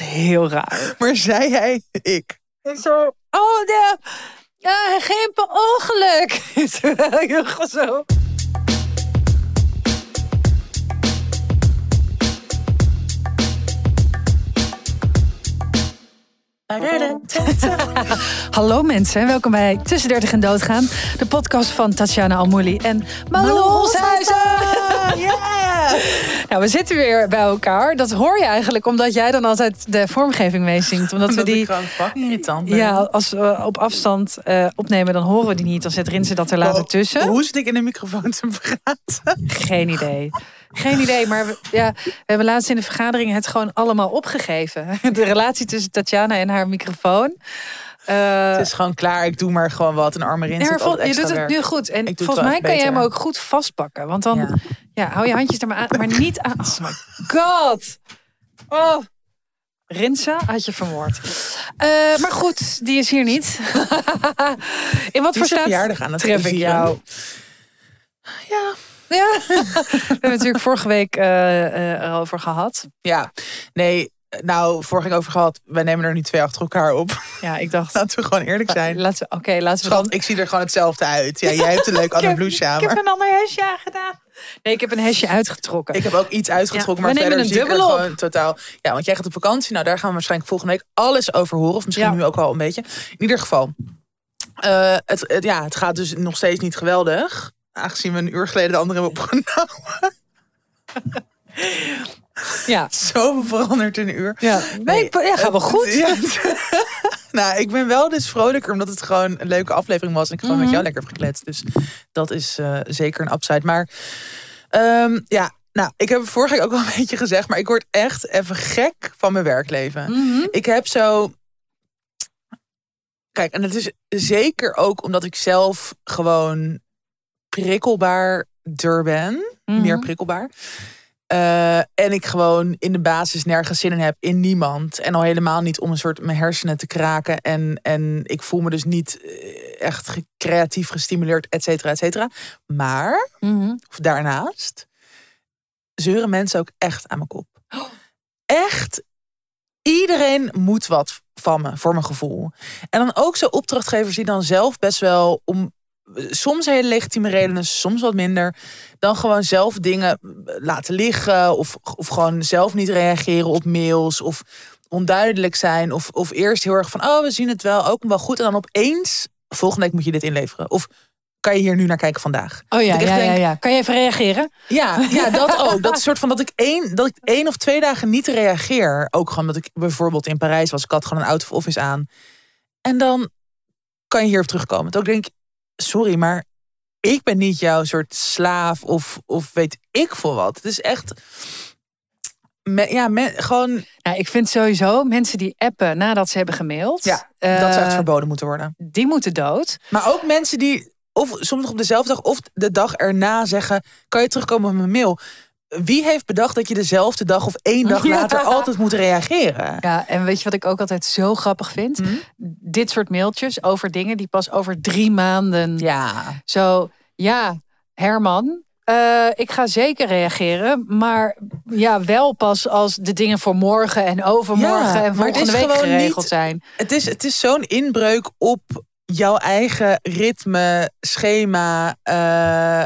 heel raar. Maar zei hij ik? En zo, oh, de, ja, geen per ongeluk. Terwijl zo... Hallo mensen, welkom bij Tussen 30 en Doodgaan. De podcast van Tatjana Almouli en Malou Holshuizen. Yeah! Nou, we zitten weer bij elkaar. Dat hoor je eigenlijk omdat jij dan altijd de vormgeving meezingt. Omdat we Dat die... irritant ben. Ja, als we op afstand eh, opnemen, dan horen we die niet. Dan zet Rinse dat er later Oh, tussen. Hoe zit ik in de microfoon te praten? Geen idee. Geen idee, maar we, ja, we hebben laatst in de vergadering het gewoon allemaal opgegeven. De relatie tussen Tatjana en haar microfoon. Eh, Het is gewoon klaar. Ik doe maar gewoon wat. Een arme in ja, zit vol- altijd je doet het werk. nu goed. En volgens mij kan jij hem ook goed vastpakken. Want dan Ja. ja. hou je handjes er maar aan. Maar niet aan. Oh my god. Oh. Rinsa had je vermoord. Eh, maar goed, die is hier niet. In wat voor staat verjaardag aan het tref ik jou? Ja. Ja. We hebben natuurlijk vorige week eh, eh, erover gehad. Ja. Nee, nou, vorige over gehad. Wij nemen er nu twee achter elkaar op. Ja, ik dacht. Laten we gewoon eerlijk zijn. Laten we, Oké, laten we dan. Ik zie er gewoon hetzelfde uit. Ja, jij hebt een leuk ander blouseje aan. Ik heb een ander hesje aangedaan. Nee, ik heb een hesje uitgetrokken. ik heb ook iets uitgetrokken. Ja, maar we nemen verder een zie ik er op. gewoon totaal... Ja, want jij gaat op vakantie. Nou, daar gaan we waarschijnlijk volgende week alles over horen. Of misschien Ja. nu ook al een beetje. In ieder geval. eh, het, het- ja, het gaat dus nog steeds niet geweldig. Aangezien we een uur geleden de andere hebben opgenomen. Ja. Zo veranderd in een uur. Ja, nee, ja gaat wel goed. Ja. nou, ik ben wel dus vrolijker omdat het gewoon een leuke aflevering was. En ik gewoon Mhm. met jou lekker heb gekletst. Dus dat is eh, zeker een upside. Maar ehm, ja, nou, ik heb het vorige week ook al een beetje gezegd. Maar ik word echt even gek van mijn werkleven. Mhm. Ik heb zo... Kijk, en het is zeker ook omdat ik zelf gewoon prikkelbaarder ben. Mhm. Meer prikkelbaar. Eh, en ik gewoon in de basis nergens zin in heb in niemand. En al helemaal niet om een soort mijn hersenen te kraken. En, en ik voel me dus niet eh, echt creatief gestimuleerd, et cetera, et cetera. Maar, Mhm. of daarnaast, zeuren mensen ook echt aan mijn kop. Echt, iedereen moet wat van me, voor mijn gevoel. En dan ook zo opdrachtgevers die dan zelf best wel om soms hele legitieme redenen, soms wat minder, dan gewoon zelf dingen laten liggen of, of gewoon zelf niet reageren op mails of onduidelijk zijn of, of eerst heel erg van oh we zien het wel ook wel goed en dan opeens volgende week moet je dit inleveren of kan je hier nu naar kijken vandaag? Oh ja, ja, ja, denk, ja. Kan je even reageren? ja, ja, dat ook. Dat is soort van dat ik één, dat ik één of twee dagen niet reageer. Ook gewoon dat ik bijvoorbeeld in Parijs was. Ik had gewoon een out of office aan. En dan kan je hierop terugkomen. Dat ik denk, sorry, maar ik ben niet jouw soort slaaf of, of weet ik veel wat. Het is echt, me- ja, me- gewoon, Nou, ik vind sowieso mensen die appen nadat ze hebben gemaild. Ja, eh, dat zou echt verboden moeten worden. Die moeten dood. Maar ook mensen die, of soms nog op dezelfde dag of de dag erna zeggen, kan je terugkomen op mijn mail? Wie heeft bedacht dat je dezelfde dag of één dag Ja. later altijd moet reageren? Ja, en weet je wat ik ook altijd zo grappig vind? Hm? Dit soort mailtjes over dingen die pas over drie maanden. Ja. Zo, ja, Herman. eh, ik ga zeker reageren, maar ja, wel pas als de dingen voor morgen en overmorgen Ja, en volgende week gewoon geregeld niet- zijn. Het is, het is zo'n inbreuk op jouw eigen ritme, schema. eh,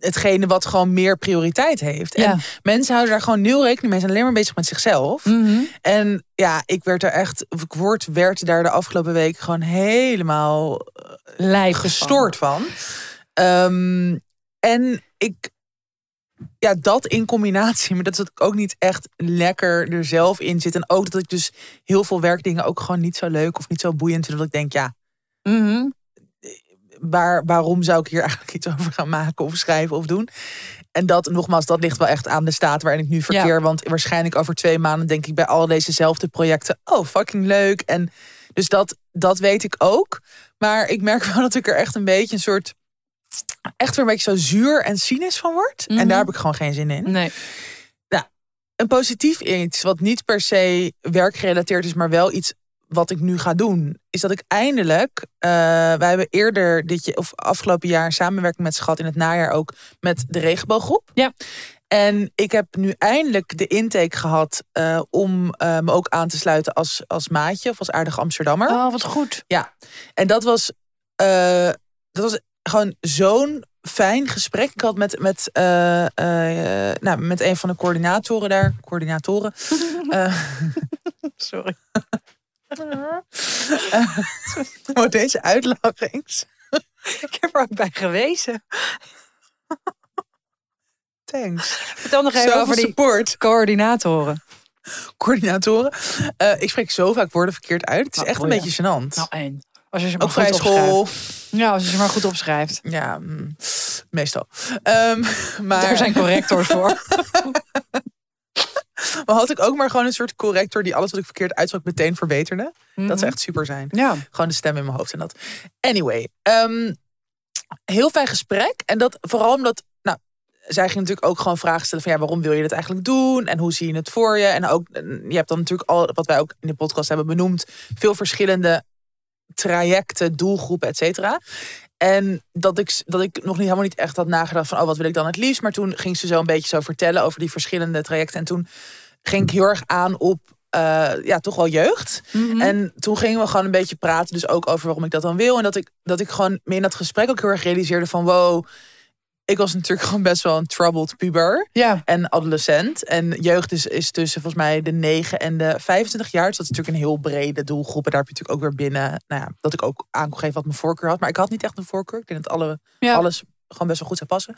hetgene wat gewoon meer prioriteit heeft. Ja. En mensen houden daar gewoon nul rekening mee. Ze zijn alleen maar bezig met zichzelf. Mhm. En ja, ik werd er echt, of ik word, werd daar de afgelopen week gewoon helemaal Lijf gestoord van. Ehm, en ik, ja, dat in combinatie, maar dat is dat ik ook niet echt lekker er zelf in zit. En ook dat ik dus heel veel werkdingen ook gewoon niet zo leuk of niet zo boeiend vind. Dat ik denk, ja, Mhm. Waar, waarom zou ik hier eigenlijk iets over gaan maken of schrijven of doen? En dat, nogmaals, dat ligt wel echt aan de staat waarin ik nu verkeer. Want waarschijnlijk over twee maanden denk ik bij al dezezelfde projecten, oh, fucking leuk. En dus dat, dat weet ik ook. Maar ik merk wel dat ik er echt een beetje een soort, echt weer een beetje zo zuur en cynisch van word. Mhm. En daar heb ik gewoon geen zin in. Nee. Een positief iets, wat niet per se werkgerelateerd is, maar wel iets wat ik nu ga doen, is dat ik eindelijk. eh, wij hebben eerder dit je, of afgelopen jaar samenwerking met ze gehad in het najaar ook met de regenbooggroep. Ja. En ik heb nu eindelijk de intake gehad eh, om eh, me ook aan te sluiten als, als maatje of als aardige Amsterdammer. Oh, wat goed. Ja, en dat was, dat was gewoon zo'n fijn gesprek. Ik had met, met, nou, met een van de coördinatoren daar. Coördinatoren. Sorry. oh, deze uitlachings. Ik heb er ook bij gewezen. Thanks. Vertel nog even over die support. coördinatoren. Coördinatoren. Eh, ik spreek zo vaak woorden verkeerd uit. Het is Nou, echt een beetje gênant. Nou, één. Als je ze maar ook vrij school. opschrijft. Ja, als je ze maar goed opschrijft. Ja, mm, meestal. Ehm, maar Daar zijn correctors voor. maar had ik ook maar gewoon een soort corrector die alles wat ik verkeerd uitsprak meteen verbeterde. Dat Mhm. zou echt super zijn. Ja. Gewoon de stem in mijn hoofd en dat. Anyway, ehm, heel fijn gesprek. En dat vooral omdat, nou, zij ging natuurlijk ook gewoon vragen stellen van ja, waarom wil je dit eigenlijk doen? En hoe zie je het voor je? En ook, je hebt dan natuurlijk al, wat wij ook in de podcast hebben benoemd, veel verschillende trajecten, doelgroepen, et cetera. En dat ik, dat ik nog niet helemaal niet echt had nagedacht van, oh, wat wil ik dan het liefst? Maar toen ging ze zo een beetje zo vertellen over die verschillende trajecten. En toen ging ik heel erg aan op, eh, ja, toch wel jeugd. Mhm. En toen gingen we gewoon een beetje praten, dus ook over waarom ik dat dan wil. En dat ik, dat ik gewoon me in dat gesprek ook heel erg realiseerde van wow, ik was natuurlijk gewoon best wel een troubled puber ja. en adolescent. En jeugd is, is tussen volgens mij de 9 en de 25 jaar. Dus dat is natuurlijk een heel brede doelgroep. En daar heb je natuurlijk ook weer binnen, nou ja, dat ik ook aan kon geven wat mijn voorkeur had. Maar ik had niet echt een voorkeur. Ik denk dat alle, Ja. alles gewoon best wel goed zou passen.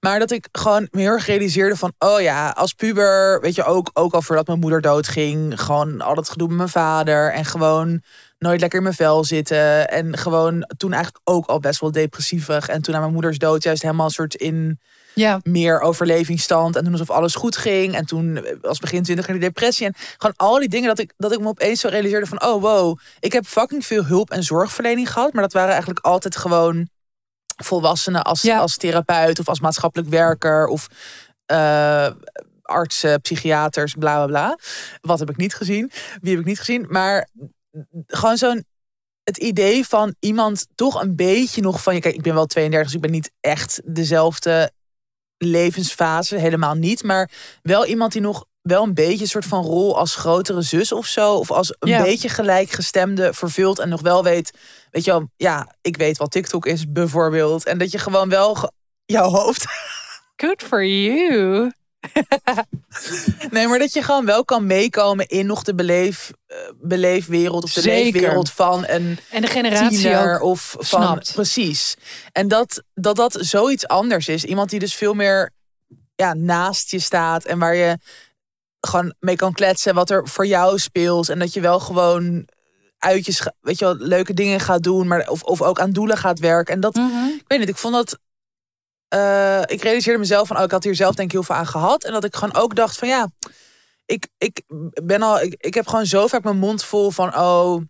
Maar dat ik gewoon me heel erg realiseerde van, oh ja, als puber, weet je, ook, ook al voordat mijn moeder doodging, gewoon al dat gedoe met mijn vader en gewoon nooit lekker in mijn vel zitten. En gewoon toen eigenlijk ook al best wel depressievig. En toen na mijn moeders dood juist helemaal een soort in Ja. meer overlevingsstand. En toen alsof alles goed ging. En toen was begin twintig die depressie. En gewoon al die dingen dat ik, dat ik me opeens zo realiseerde van... oh wow, ik heb fucking veel hulp en zorgverlening gehad. Maar dat waren eigenlijk altijd gewoon volwassenen als, Ja. als therapeut... of als maatschappelijk werker of eh, artsen, psychiaters, bla bla bla. Wat heb ik niet gezien? Wie heb ik niet gezien? Maar gewoon zo'n het idee van iemand toch een beetje nog van je. Kijk, ik ben wel 32, dus ik ben niet echt dezelfde levensfase, helemaal niet. Maar wel iemand die nog wel een beetje een soort van rol als grotere zus of zo. Of als een Ja. beetje gelijkgestemde vervult. En nog wel weet, weet je wel, ja, ik weet wat TikTok is bijvoorbeeld. En dat je gewoon wel ge- jouw hoofd. Good for you. Nee, maar dat je gewoon wel kan meekomen in nog de beleef, eh, beleefwereld. Of de Zeker. leefwereld van een En de generatie of van snapt. precies. En dat, dat dat zoiets anders is. Iemand die dus veel meer ja, naast je staat en waar je gewoon mee kan kletsen wat er voor jou speelt en dat je wel gewoon uitjes, weet je wel, leuke dingen gaat doen, maar of, of ook aan doelen gaat werken. En dat, Mhm. ik weet niet, ik vond dat. eh, ik realiseerde mezelf van, oh, ik had hier zelf denk ik heel veel aan gehad. En dat ik gewoon ook dacht van ja, ik, ik ben al, ik, ik heb gewoon zo vaak mijn mond vol van, oh,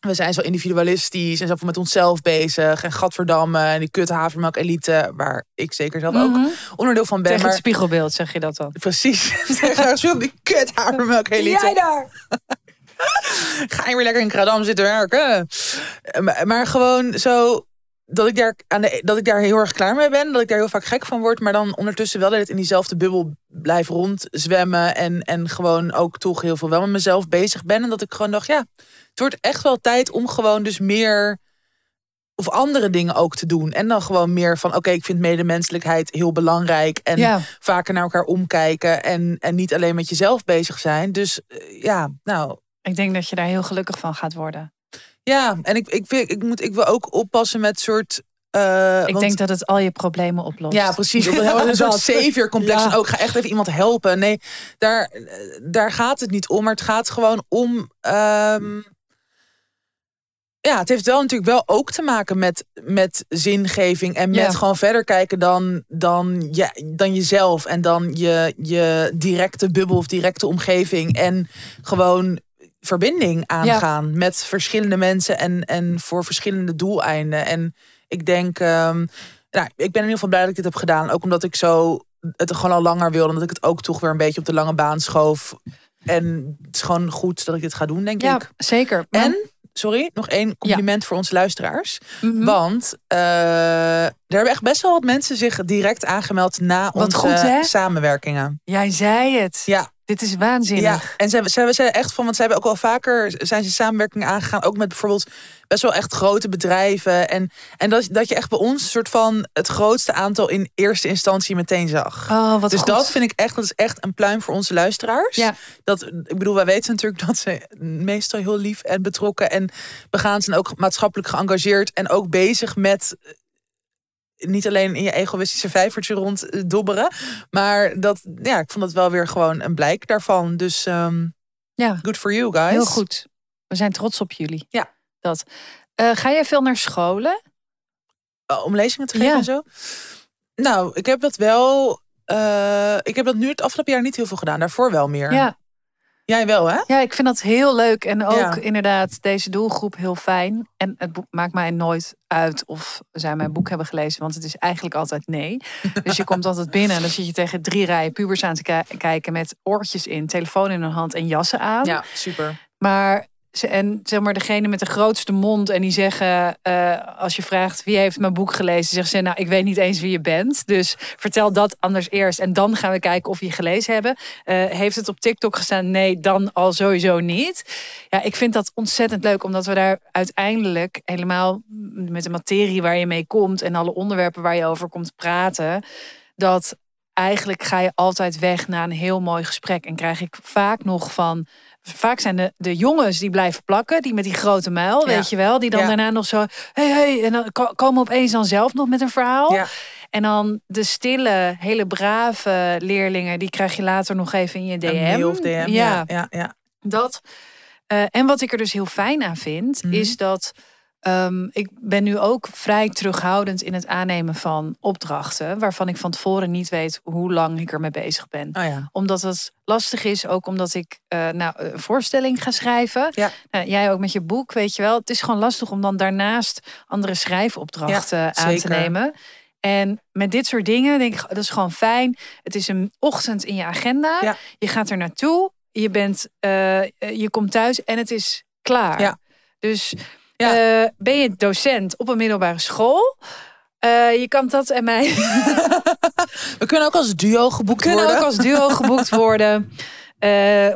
we zijn zo individualistisch en zoveel met onszelf bezig. En gadverdamme, en die kut havermelk elite, waar ik zeker zelf ook Mhm. onderdeel van ben. Tegen het Maar spiegelbeeld zeg je dat dan. precies, tegen zo die kut havermelk elite. daar! Ga je weer lekker in Kradam zitten werken. Eh, Maar, maar gewoon zo dat ik, daar aan de, dat ik daar heel erg klaar mee ben. Dat ik daar heel vaak gek van word. Maar dan ondertussen wel dat het in diezelfde bubbel blijf rondzwemmen. En, en gewoon ook toch heel veel wel met mezelf bezig ben. En dat ik gewoon dacht, ja, het wordt echt wel tijd om gewoon dus meer... Of andere dingen ook te doen. En dan gewoon meer van, oké, ik vind medemenselijkheid heel belangrijk. En Ja. vaker naar elkaar omkijken. En, en niet alleen met jezelf bezig zijn. Dus eh, ja, nou, Ik denk dat je daar heel gelukkig van gaat worden. Ja, en ik, ik, vind, ik, moet, ik wil ook oppassen met soort. eh, Ik want- denk dat het al je problemen oplost. Ja, precies. Op een, heel- een soort savior complex. Ja. En ook ga echt even iemand helpen. Nee, daar, daar gaat het niet om. Maar het gaat gewoon om. ehm, ja, het heeft wel natuurlijk wel ook te maken met, met zingeving. En met Ja. gewoon verder kijken dan, dan, ja, dan jezelf. En dan je, je directe bubbel of directe omgeving. En gewoon verbinding aangaan met verschillende mensen. En, en voor verschillende doeleinden. En ik denk, ehm, nou, ik ben in ieder geval blij dat ik dit heb gedaan. Ook omdat ik zo het gewoon al langer wilde. Omdat ik het ook toch weer een beetje op de lange baan schoof. En het is gewoon goed dat ik dit ga doen, denk Ja, ik. zeker. Maar- En sorry, nog één compliment voor onze luisteraars. Mhm. Want eh, er hebben echt best wel wat mensen zich direct aangemeld na Wat onze goed, samenwerkingen. Jij zei het. Ja, Dit is waanzinnig. ja. En ze hebben, ze ze echt van, want ze hebben ook wel vaker zijn ze samenwerkingen aangegaan, ook met bijvoorbeeld best wel echt grote bedrijven. En, en dat, dat je echt bij ons soort van het grootste aantal in eerste instantie meteen zag. Oh, wat dus goed. dat vind ik echt, dat is echt een pluim voor onze luisteraars. Ja. Dat, ik bedoel, wij weten natuurlijk dat ze meestal heel lief en betrokken en begaan zijn ook maatschappelijk geëngageerd en ook bezig met niet alleen in je egoïstische vijvertje rond eh, dobberen, maar dat, ja, ik vond dat wel weer gewoon een blijk daarvan. Dus ehm, Ja, good for you guys. heel goed. We zijn trots op jullie. Ja. Dat. Eh, ga jij veel naar scholen? Oh, om lezingen te geven Ja. en zo. Nou, ik heb dat wel. eh, ik heb dat nu het afgelopen jaar niet heel veel gedaan. Daarvoor wel meer. Ja. Jij wel, hè? Ja, ik vind dat heel leuk. En ook Ja. inderdaad deze doelgroep heel fijn. En het boek maakt mij nooit uit of zij mijn boek hebben gelezen. Want het is eigenlijk altijd nee. Dus je komt altijd binnen en dan zit je tegen drie rijen pubers aan te ki- kijken... met oortjes in, telefoon in hun hand en jassen aan. Ja, super. Maar en zeg maar degene met de grootste mond en die zeggen, eh, als je vraagt wie heeft mijn boek gelezen, zeggen ze, nou ik weet niet eens wie je bent, dus vertel dat anders eerst en dan gaan we kijken of je gelezen hebben. Eh, heeft het op TikTok gestaan? Nee, dan al sowieso niet. Ja, ik vind dat ontzettend leuk, omdat we daar uiteindelijk helemaal met de materie waar je mee komt en alle onderwerpen waar je over komt praten, dat eigenlijk ga je altijd weg na een heel mooi gesprek en krijg ik vaak nog van vaak zijn de, de jongens die blijven plakken, die met die grote muil, Ja. weet je wel, die dan Ja. daarna nog zo, hey, hey, en dan ko- komen opeens dan zelf nog met een verhaal. Ja. En dan de stille, hele brave leerlingen, die krijg je later nog even in je DM. Een of DM. Ja, Ja, ja, ja. dat. eh, en wat ik er dus heel fijn aan vind, Mhm. is dat ehm, ik ben nu ook vrij terughoudend in het aannemen van opdrachten, waarvan ik van tevoren niet weet hoe lang ik ermee bezig ben Oh ja. omdat het lastig is, ook omdat ik eh, nou, een voorstelling ga schrijven. Ja. Nou, jij ook met je boek, weet je wel. Het is gewoon lastig om dan daarnaast andere schrijfopdrachten Ja, aan te nemen. En met dit soort dingen denk ik, dat is gewoon fijn. Het is een ochtend in je agenda. Ja. Je gaat er naartoe. Je, bent, eh, je komt thuis en het is klaar. Ja. Dus Ja. eh, ben je docent op een middelbare school... eh, je kan dat en mij We kunnen ook als duo geboekt kunnen worden. ook als duo geboekt worden. Eh,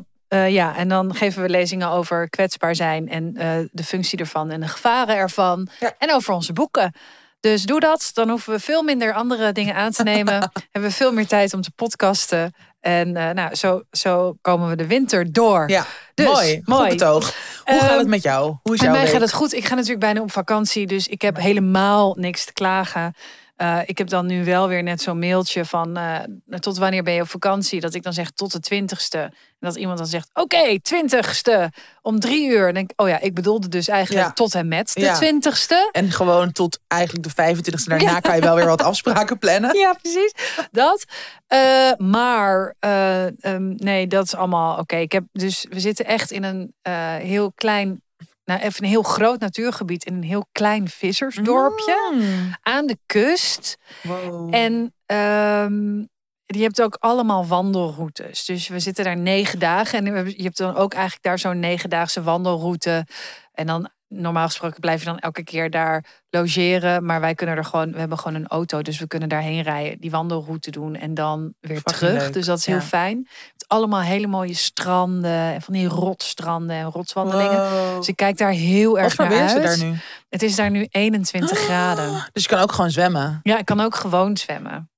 ja, en dan geven we lezingen over kwetsbaar zijn en de functie ervan en de gevaren ervan. Ja. En over onze boeken. Dus doe dat, dan hoeven we veel minder andere dingen aan te nemen. hebben we veel meer tijd om te podcasten. En eh, nou, zo, zo komen we de winter door. Ja, Dus, mooi. mooi. Goed betoog. Hoe gaat Ehm, het met jou? Hoe is Met jouw mij week? gaat het goed. Ik ga natuurlijk bijna op vakantie, dus ik heb helemaal niks te klagen. Eh, ik heb dan nu wel weer net zo'n mailtje van eh, tot wanneer ben je op vakantie? Dat ik dan zeg tot de twintigste. En dat iemand dan zegt oké, twintigste om drie uur. Dan denk ik, oh ja, ik bedoelde dus eigenlijk Ja. tot en met de Ja. twintigste. En gewoon tot eigenlijk de 25e daarna kan je wel weer wat afspraken plannen. Ja, precies. Dat. Eh, maar eh, ehm, nee, dat is allemaal oké. Ik heb dus we zitten echt in een heel klein, nou even een heel groot natuurgebied in een heel klein vissersdorpje Mm. aan de kust. Wow. En ehm, je hebt ook allemaal wandelroutes. Dus we zitten daar negen dagen. En je hebt dan ook eigenlijk daar zo'n negendaagse wandelroute. En dan normaal gesproken blijf je dan elke keer daar logeren. Maar wij kunnen er gewoon, we hebben gewoon een auto. Dus we kunnen daarheen rijden, die wandelroute doen en dan weer terug. leuk, Dus dat is heel ja. fijn. Het is allemaal hele mooie stranden en van die rotstranden en rotswandelingen. Wow. Dus ik kijk daar heel erg naar uit. het daar nu? Het is daar nu 21 graden. Dus je kan ook gewoon zwemmen. Ja, ik kan ook gewoon zwemmen.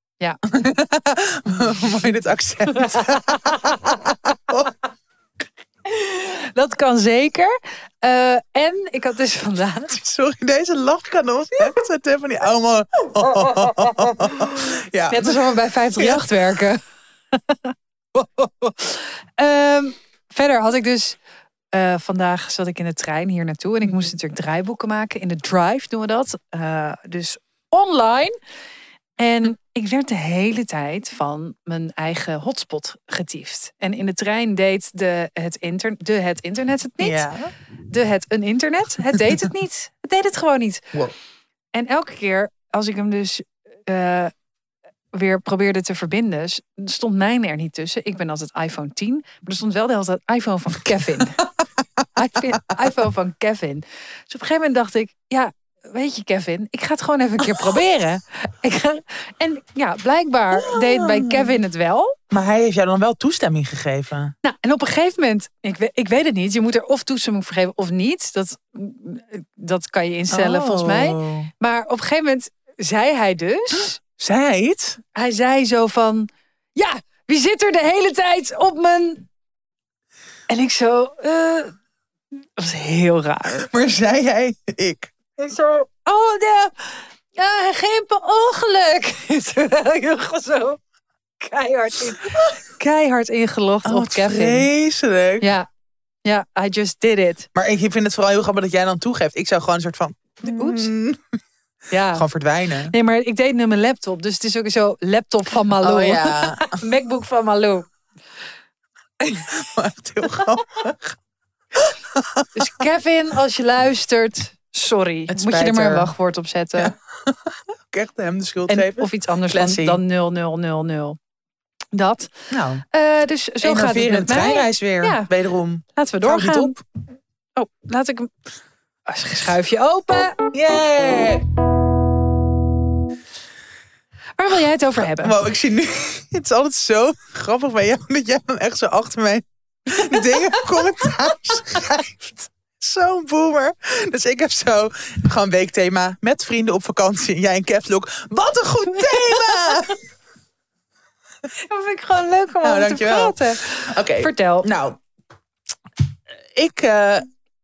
Mooi dit accent. Dat kan zeker. Eh, en ik had dus vandaag. Sorry, deze lach kan zo te van die allemaal. Ja. Net alsof we bij 538 werken. Ehm, verder had ik dus. eh, vandaag zat ik in de trein hier naartoe. En ik moest natuurlijk draaiboeken maken. In de drive doen we dat. Eh, dus online. En ik werd de hele tijd van mijn eigen hotspot getiefd. En in de trein deed de het, inter, de het internet het niet. Ja. De het een internet. Het deed het niet. Het deed het gewoon niet. Wow. En elke keer als ik hem dus eh, weer probeerde te verbinden, stond mijn er niet tussen. Ik ben altijd iPhone 10. Maar er stond wel de hele tijd iPhone van Kevin. iPhone, iPhone van Kevin. Dus op een gegeven moment dacht ik, ja, weet je Kevin, ik ga het gewoon even een keer proberen. Ik ga, en ja, blijkbaar deed bij Kevin het wel. Maar hij heeft jou dan wel toestemming gegeven. Nou, en op een gegeven moment, ik, weet- ik weet het niet, je moet er of toestemming voor geven of niet. Dat, dat kan je instellen volgens mij. Oh. Maar op een gegeven moment zei hij dus, Zei hij iets? hij zei zo van, ja, wie zit er de hele tijd op mijn... En ik zo, eh, dat was heel raar. Maar zei hij ik? Ik zo, oh nee, ja, geen per ongeluk. Terwijl je zo keihard, in, keihard ingelogd Oh, op Kevin. vreselijk. Ja, ja, I just did it. Maar ik vind het vooral heel grappig dat jij dan toegeeft. Ik zou gewoon een soort van... Oeps. mm, Ja. Gewoon verdwijnen. Nee, maar ik deed het met mijn laptop. Dus het is ook zo laptop van Malou. Oh ja, Macbook van Malou. heel grappig. Dus Kevin, als je luistert, sorry. Het Moet je er maar een wachtwoord op zetten. Ja. Echt hem de schuld En, geven. of iets anders dan, Classy. dan 0000. Dat. nou, Eh, dus zo gaat het met mij. treinreis weer. Ja. Wederom. Laten we doorgaan. op. Oh, laat ik hem... Ah, Schuif je open. Yeah! Waar wil jij het over hebben? Wow, ik zie nu... Het is altijd zo grappig bij jou dat jij dan echt zo achter mij dingen commentaar schrijft. Zo'n boomer. Dus ik heb zo gewoon weekthema met vrienden op vakantie. Jij in caps lock. Wat een goed thema! Dat vind ik gewoon leuk om Nou, te praten. Oké, Vertel. nou. Ik, eh,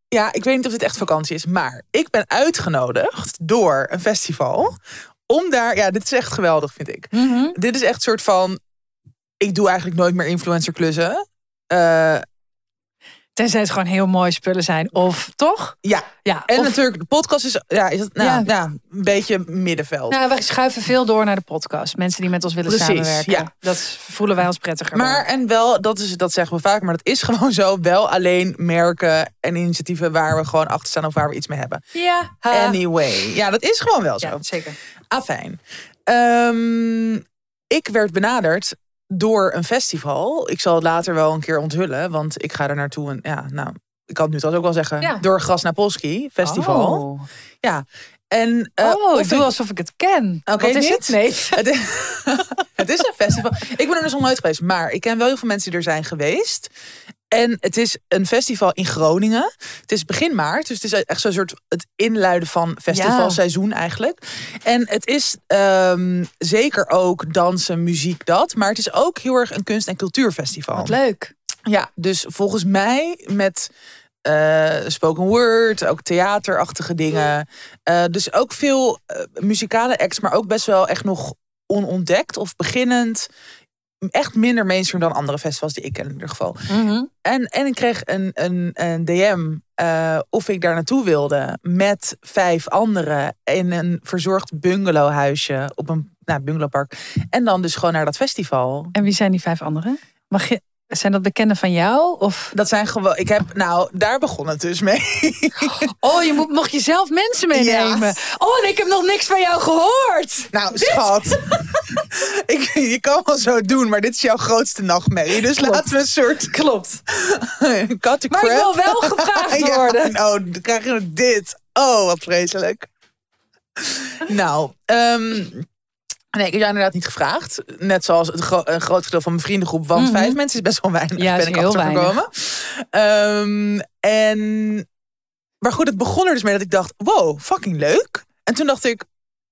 ja, ik weet niet of dit echt vakantie is. Maar ik ben uitgenodigd door een festival. Om daar, ja, dit is echt geweldig vind ik. Mhm. Dit is echt een soort van. Ik doe eigenlijk nooit meer influencer klussen. Eh, Tenzij het gewoon heel mooie spullen zijn. Of toch? ja, Ja. en of- natuurlijk, de podcast is, ja, is het, nou, Ja. ja. een beetje middenveld. Nou, wij schuiven veel door naar de podcast. Mensen die met ons willen Precies, samenwerken. ja. Dat voelen wij ons prettiger. maar en wel, dat, is, dat zeggen we vaak, maar dat is gewoon zo. Wel alleen merken en initiatieven waar we gewoon achter staan of waar we iets mee hebben. ja, ha. Anyway, ja, dat is gewoon wel zo. ja, zeker. Afijn. Ehm, ik werd benaderd door een festival. Ik zal het later wel een keer onthullen, want ik ga er naartoe. En ja, nou, ik kan het nu trouwens ook wel zeggen. Ja. Door Grasnapolski Festival. Oh, En, eh, oh ik doe ik- alsof ik het ken. Oké, is niet? het? Nee. het, is, het is een festival. Ik ben er dus nog nooit geweest, maar ik ken wel heel veel mensen die er zijn geweest. En het is een festival in Groningen. Het is begin maart, dus het is echt zo'n soort het inluiden van festivalseizoen eigenlijk. En het is ehm, zeker ook dansen, muziek, dat. Maar het is ook heel erg een kunst- en cultuurfestival. Wat leuk. Ja, dus volgens mij met eh, spoken word, ook theaterachtige dingen. Eh, dus ook veel eh, muzikale acts, maar ook best wel echt nog onontdekt of beginnend. Echt minder mainstream dan andere festivals die ik ken in ieder geval. Mhm. En, en ik kreeg een, een, een DM eh, of ik daar naartoe wilde met vijf anderen in een verzorgd bungalowhuisje op een nou, bungalowpark. En dan dus gewoon naar dat festival. En wie zijn die vijf anderen? Mag je, zijn dat bekenden van jou? Of? Dat zijn gewoon. Ik heb, nou, daar begon het dus mee. Oh, je moet, mocht je zelf mensen meenemen. Oh, en ik heb nog niks van jou gehoord. Nou, schat. ik, je kan wel zo doen, maar dit is jouw grootste nachtmerrie. Dus Klopt. laten we een soort Klopt. cut Maar ik wil wel gevraagd Ja, worden. nou, dan krijg je dit. Oh, wat vreselijk. nou, ehm, nee, ik heb jou inderdaad niet gevraagd. Net zoals het gro- een groot gedeelte van mijn vriendengroep. Want Mhm. vijf mensen is best wel weinig. Ja, ben ik achtergekomen. Ehm, en, maar goed, het begon er dus mee dat ik dacht, wow, fucking leuk. En toen dacht ik,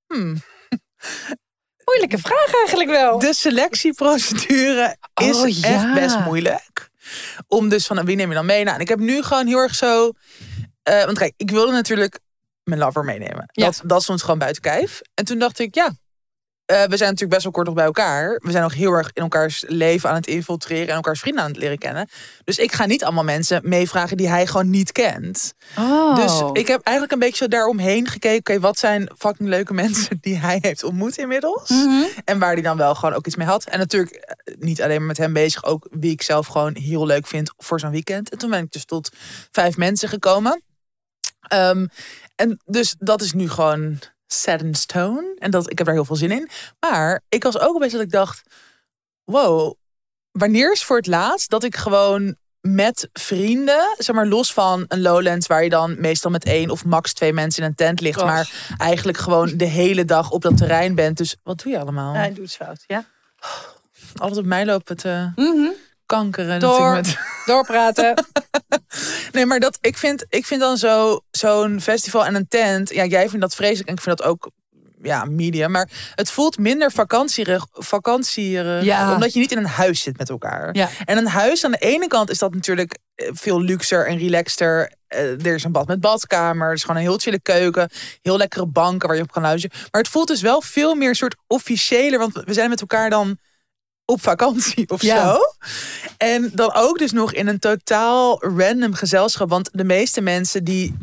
hmm, Moeilijke vraag eigenlijk wel. de selectieprocedure is Oh, ja. echt best moeilijk. Om dus van wie neem je dan mee? Nou, en ik heb nu gewoon heel erg zo. eh, want kijk, ik wilde natuurlijk mijn lover meenemen. Ja. Dat, dat stond gewoon buiten kijf. En toen dacht ik, ja. Eh, we zijn natuurlijk best wel kort nog bij elkaar. We zijn nog heel erg in elkaars leven aan het infiltreren en elkaars vrienden aan het leren kennen. Dus ik ga niet allemaal mensen meevragen die hij gewoon niet kent. Oh. Dus ik heb eigenlijk een beetje zo daaromheen gekeken. Oké, wat zijn fucking leuke mensen die hij heeft ontmoet inmiddels? Mhm. En waar hij dan wel gewoon ook iets mee had. En natuurlijk eh, niet alleen maar met hem bezig, ook wie ik zelf gewoon heel leuk vind voor zo'n weekend. En toen ben ik dus tot vijf mensen gekomen. Ehm, en dus dat is nu gewoon set in stone. En dat, ik heb daar heel veel zin in. Maar ik was ook een beetje dat ik dacht, wow, wanneer is voor het laatst dat ik gewoon met vrienden, zeg maar los van een Lowlands waar je dan meestal met één of max twee mensen in een tent ligt, maar eigenlijk gewoon de hele dag op dat terrein bent. Dus wat doe je allemaal? Hij doet het fout, ja. Altijd op mij loopt het eh, Mhm. kankeren. Door. met- Doorpraten. Nee, maar dat, ik, vind, ik vind dan zo, zo'n festival en een tent. Ja, jij vindt dat vreselijk en ik vind dat ook ja, media. Maar het voelt minder vakantierig, vakantierig Ja. omdat je niet in een huis zit met elkaar. Ja. En een huis aan de ene kant is dat natuurlijk eh, veel luxer en relaxter. Eh, er is een bad met badkamer. Er is gewoon een heel chille keuken. Heel lekkere banken waar je op kan luisteren. Maar het voelt dus wel veel meer soort officiëler. Want we zijn met elkaar dan op vakantie of Ja. zo. En dan ook dus nog in een totaal random gezelschap. Want de meeste mensen die...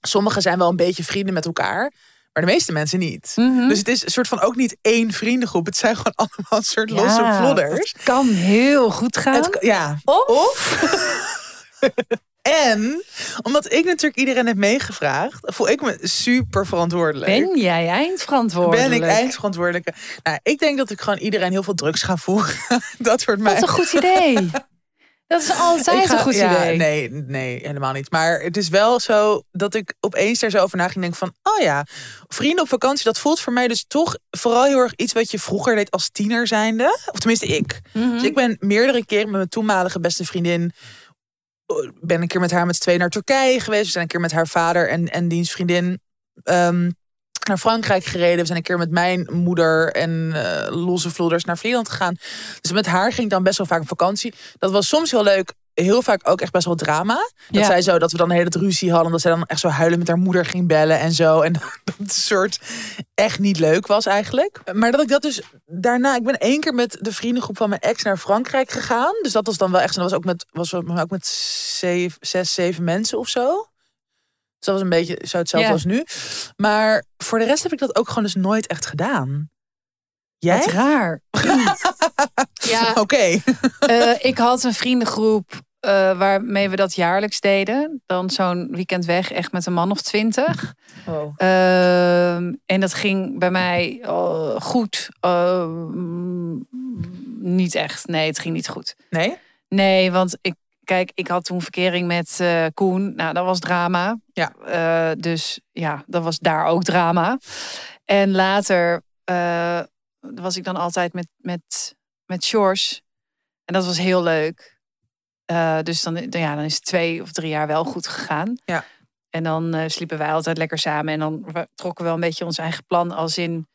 Sommigen zijn wel een beetje vrienden met elkaar. Maar de meeste mensen niet. Mhm. Dus het is een soort van ook niet één vriendengroep. Het zijn gewoon allemaal een soort losse vlodders. dat kan heel goed gaan. Het, ja. Of- Of. en omdat ik natuurlijk iedereen heb meegevraagd, voel ik me super verantwoordelijk. Ben jij eindverantwoordelijk? Ben ik eindverantwoordelijke? Nou, ik denk dat ik gewoon iedereen heel veel drugs ga voeren. dat wordt Wat mijn. een goed idee. Dat is altijd ga- een goed ja, idee. Nee, nee, helemaal niet. Maar het is wel zo dat ik opeens daar zo over na ging denken van... oh ja, vrienden op vakantie, dat voelt voor mij dus toch vooral heel erg iets... wat je vroeger deed als tiener zijnde. Of tenminste ik. Mhm. Dus ik ben meerdere keren met mijn toenmalige beste vriendin... ben een keer met haar met z'n tweeën naar Turkije geweest. We zijn een keer met haar vader en, en diens vriendin... ehm, naar Frankrijk gereden. We zijn een keer met mijn moeder en eh, losse vlodders naar Vlieland gegaan. Dus met haar ging ik dan best wel vaak op vakantie. Dat was soms heel leuk. Heel vaak ook echt best wel drama. Dat Ja. zij zo, dat we dan een hele ruzie hadden. Dat zij dan echt zo huilen met haar moeder ging bellen en zo. En dat het soort echt niet leuk was eigenlijk. Maar dat ik dat dus daarna... Ik ben één keer met de vriendengroep van mijn ex naar Frankrijk gegaan. Dus dat was dan wel echt... En dat was ook met, was ook met zeven, zes, zeven mensen of zo. Dus dat was een beetje zo hetzelfde Ja. als nu. Maar voor de rest heb ik dat ook gewoon dus nooit echt gedaan. Jij? Wat raar. ja, Oké. eh, ik had een vriendengroep eh, waarmee we dat jaarlijks deden. Dan zo'n weekend weg, echt met een man of twintig. Oh. Ehm, en dat ging bij mij eh, goed. Ehm, niet echt. Nee, het ging niet goed. Nee? Nee, want ik, kijk, ik had toen verkering met eh, Koen. Nou, dat was drama. Ja. Eh, dus ja, dat was daar ook drama. En later eh, was ik dan altijd met, met, met Sjors. En dat was heel leuk. Eh, dus dan, dan- ja, dan is het twee of drie jaar wel goed gegaan. Ja. En dan eh, sliepen wij altijd lekker samen. En dan we- trokken we wel een beetje ons eigen plan als in...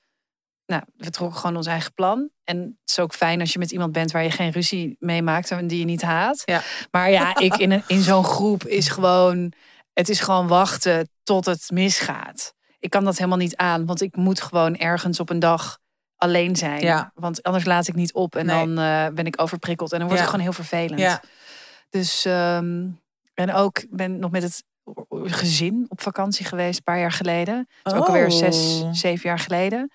Nou, we trokken gewoon ons eigen plan. En het is ook fijn als je met iemand bent waar je geen ruzie mee maakt en die je niet haat. Ja. Maar ja, ik in, een, in zo'n groep is gewoon... Het is gewoon wachten tot het misgaat. Ik kan dat helemaal niet aan, want ik moet gewoon ergens op een dag alleen zijn. Ja. Want anders laat ik niet op en Nee. dan eh, ben ik overprikkeld. En dan wordt Ja. het gewoon heel vervelend. Ja. Dus, ehm, en ook ik ben nog met het gezin op vakantie geweest, een paar jaar geleden. Dat is ook alweer zes, Oh. zeven jaar geleden.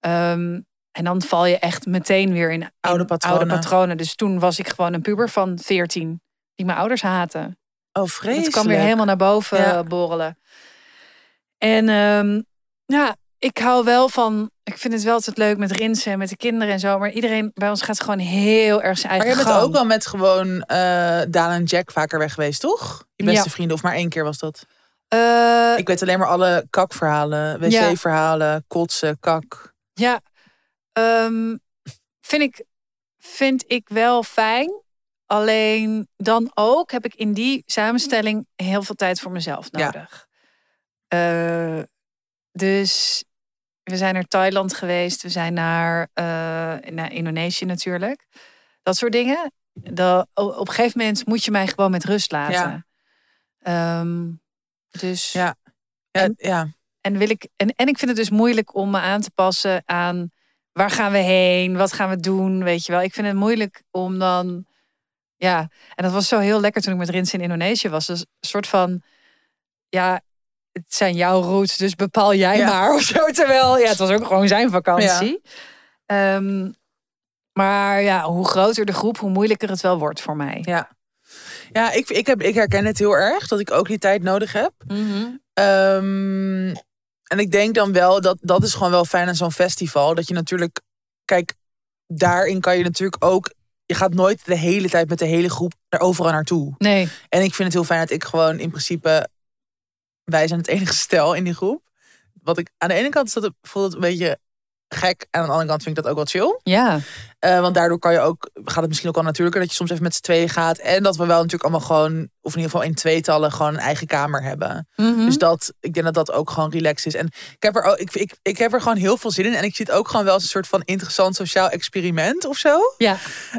Ehm, en dan val je echt meteen weer in, in Oude patronen. patronen. Dus toen was ik gewoon een puber van 14, die mijn ouders haten. Oh, vreselijk. Het kwam weer helemaal naar boven borrelen. En ehm, ja, ik hou wel van. Ik vind het wel altijd leuk met rinsen en met de kinderen en zo. Maar iedereen bij ons gaat gewoon heel erg zijn Maar eigen je bent gang. ook wel met gewoon eh Daan en Jack vaker weg geweest, toch? Je beste Ja. vrienden, of maar één keer was dat? Eh, Ik weet alleen maar alle kakverhalen, wc-verhalen, kotsen, kak. Ja, ehm, vind, ik, vind ik wel fijn. Alleen dan ook heb ik in die samenstelling heel veel tijd voor mezelf Ja. nodig. Eh, dus we zijn naar Thailand geweest. We zijn naar, eh, naar Indonesië natuurlijk. Dat soort dingen. Dat, op een gegeven moment moet je mij gewoon met rust laten. Ehm, dus Ja. Ja, En- ja. en, wil ik, en, en ik vind het dus moeilijk om me aan te passen aan waar gaan we heen, wat gaan we doen, weet je wel. Ik vind het moeilijk om dan, ja, en dat was zo heel lekker toen ik met Rins in Indonesië was. Dus een soort van, ja, het zijn jouw routes, dus bepaal jij Ja. maar of zo. Terwijl, ja, het was ook gewoon zijn vakantie. Ehm, maar ja, hoe groter de groep, hoe moeilijker het wel wordt voor mij. Ja, ja ik, ik, heb, ik herken het heel erg dat ik ook die tijd nodig heb. Mhm. Ehm, en ik denk dan wel dat dat is gewoon wel fijn aan zo'n festival. Dat je natuurlijk, kijk, daarin kan je natuurlijk ook je gaat nooit de hele tijd met de hele groep er overal naartoe. Nee. En ik vind het heel fijn dat ik gewoon in principe. Wij zijn het enige stel in die groep. Wat ik aan de ene kant is dat een beetje gek. En aan de andere kant vind ik dat ook wel chill. Ja. Eh, want daardoor kan je ook, gaat het misschien ook wel natuurlijker dat je soms even met z'n tweeën gaat. En dat we wel natuurlijk allemaal gewoon, of in ieder geval in tweetallen, gewoon een eigen kamer hebben. Mhm. Dus dat, ik denk dat dat ook gewoon relaxed is. En ik heb, er ook, ik, ik, ik heb er gewoon heel veel zin in. En ik zie het ook gewoon wel als een soort van interessant sociaal experiment of zo. Ja.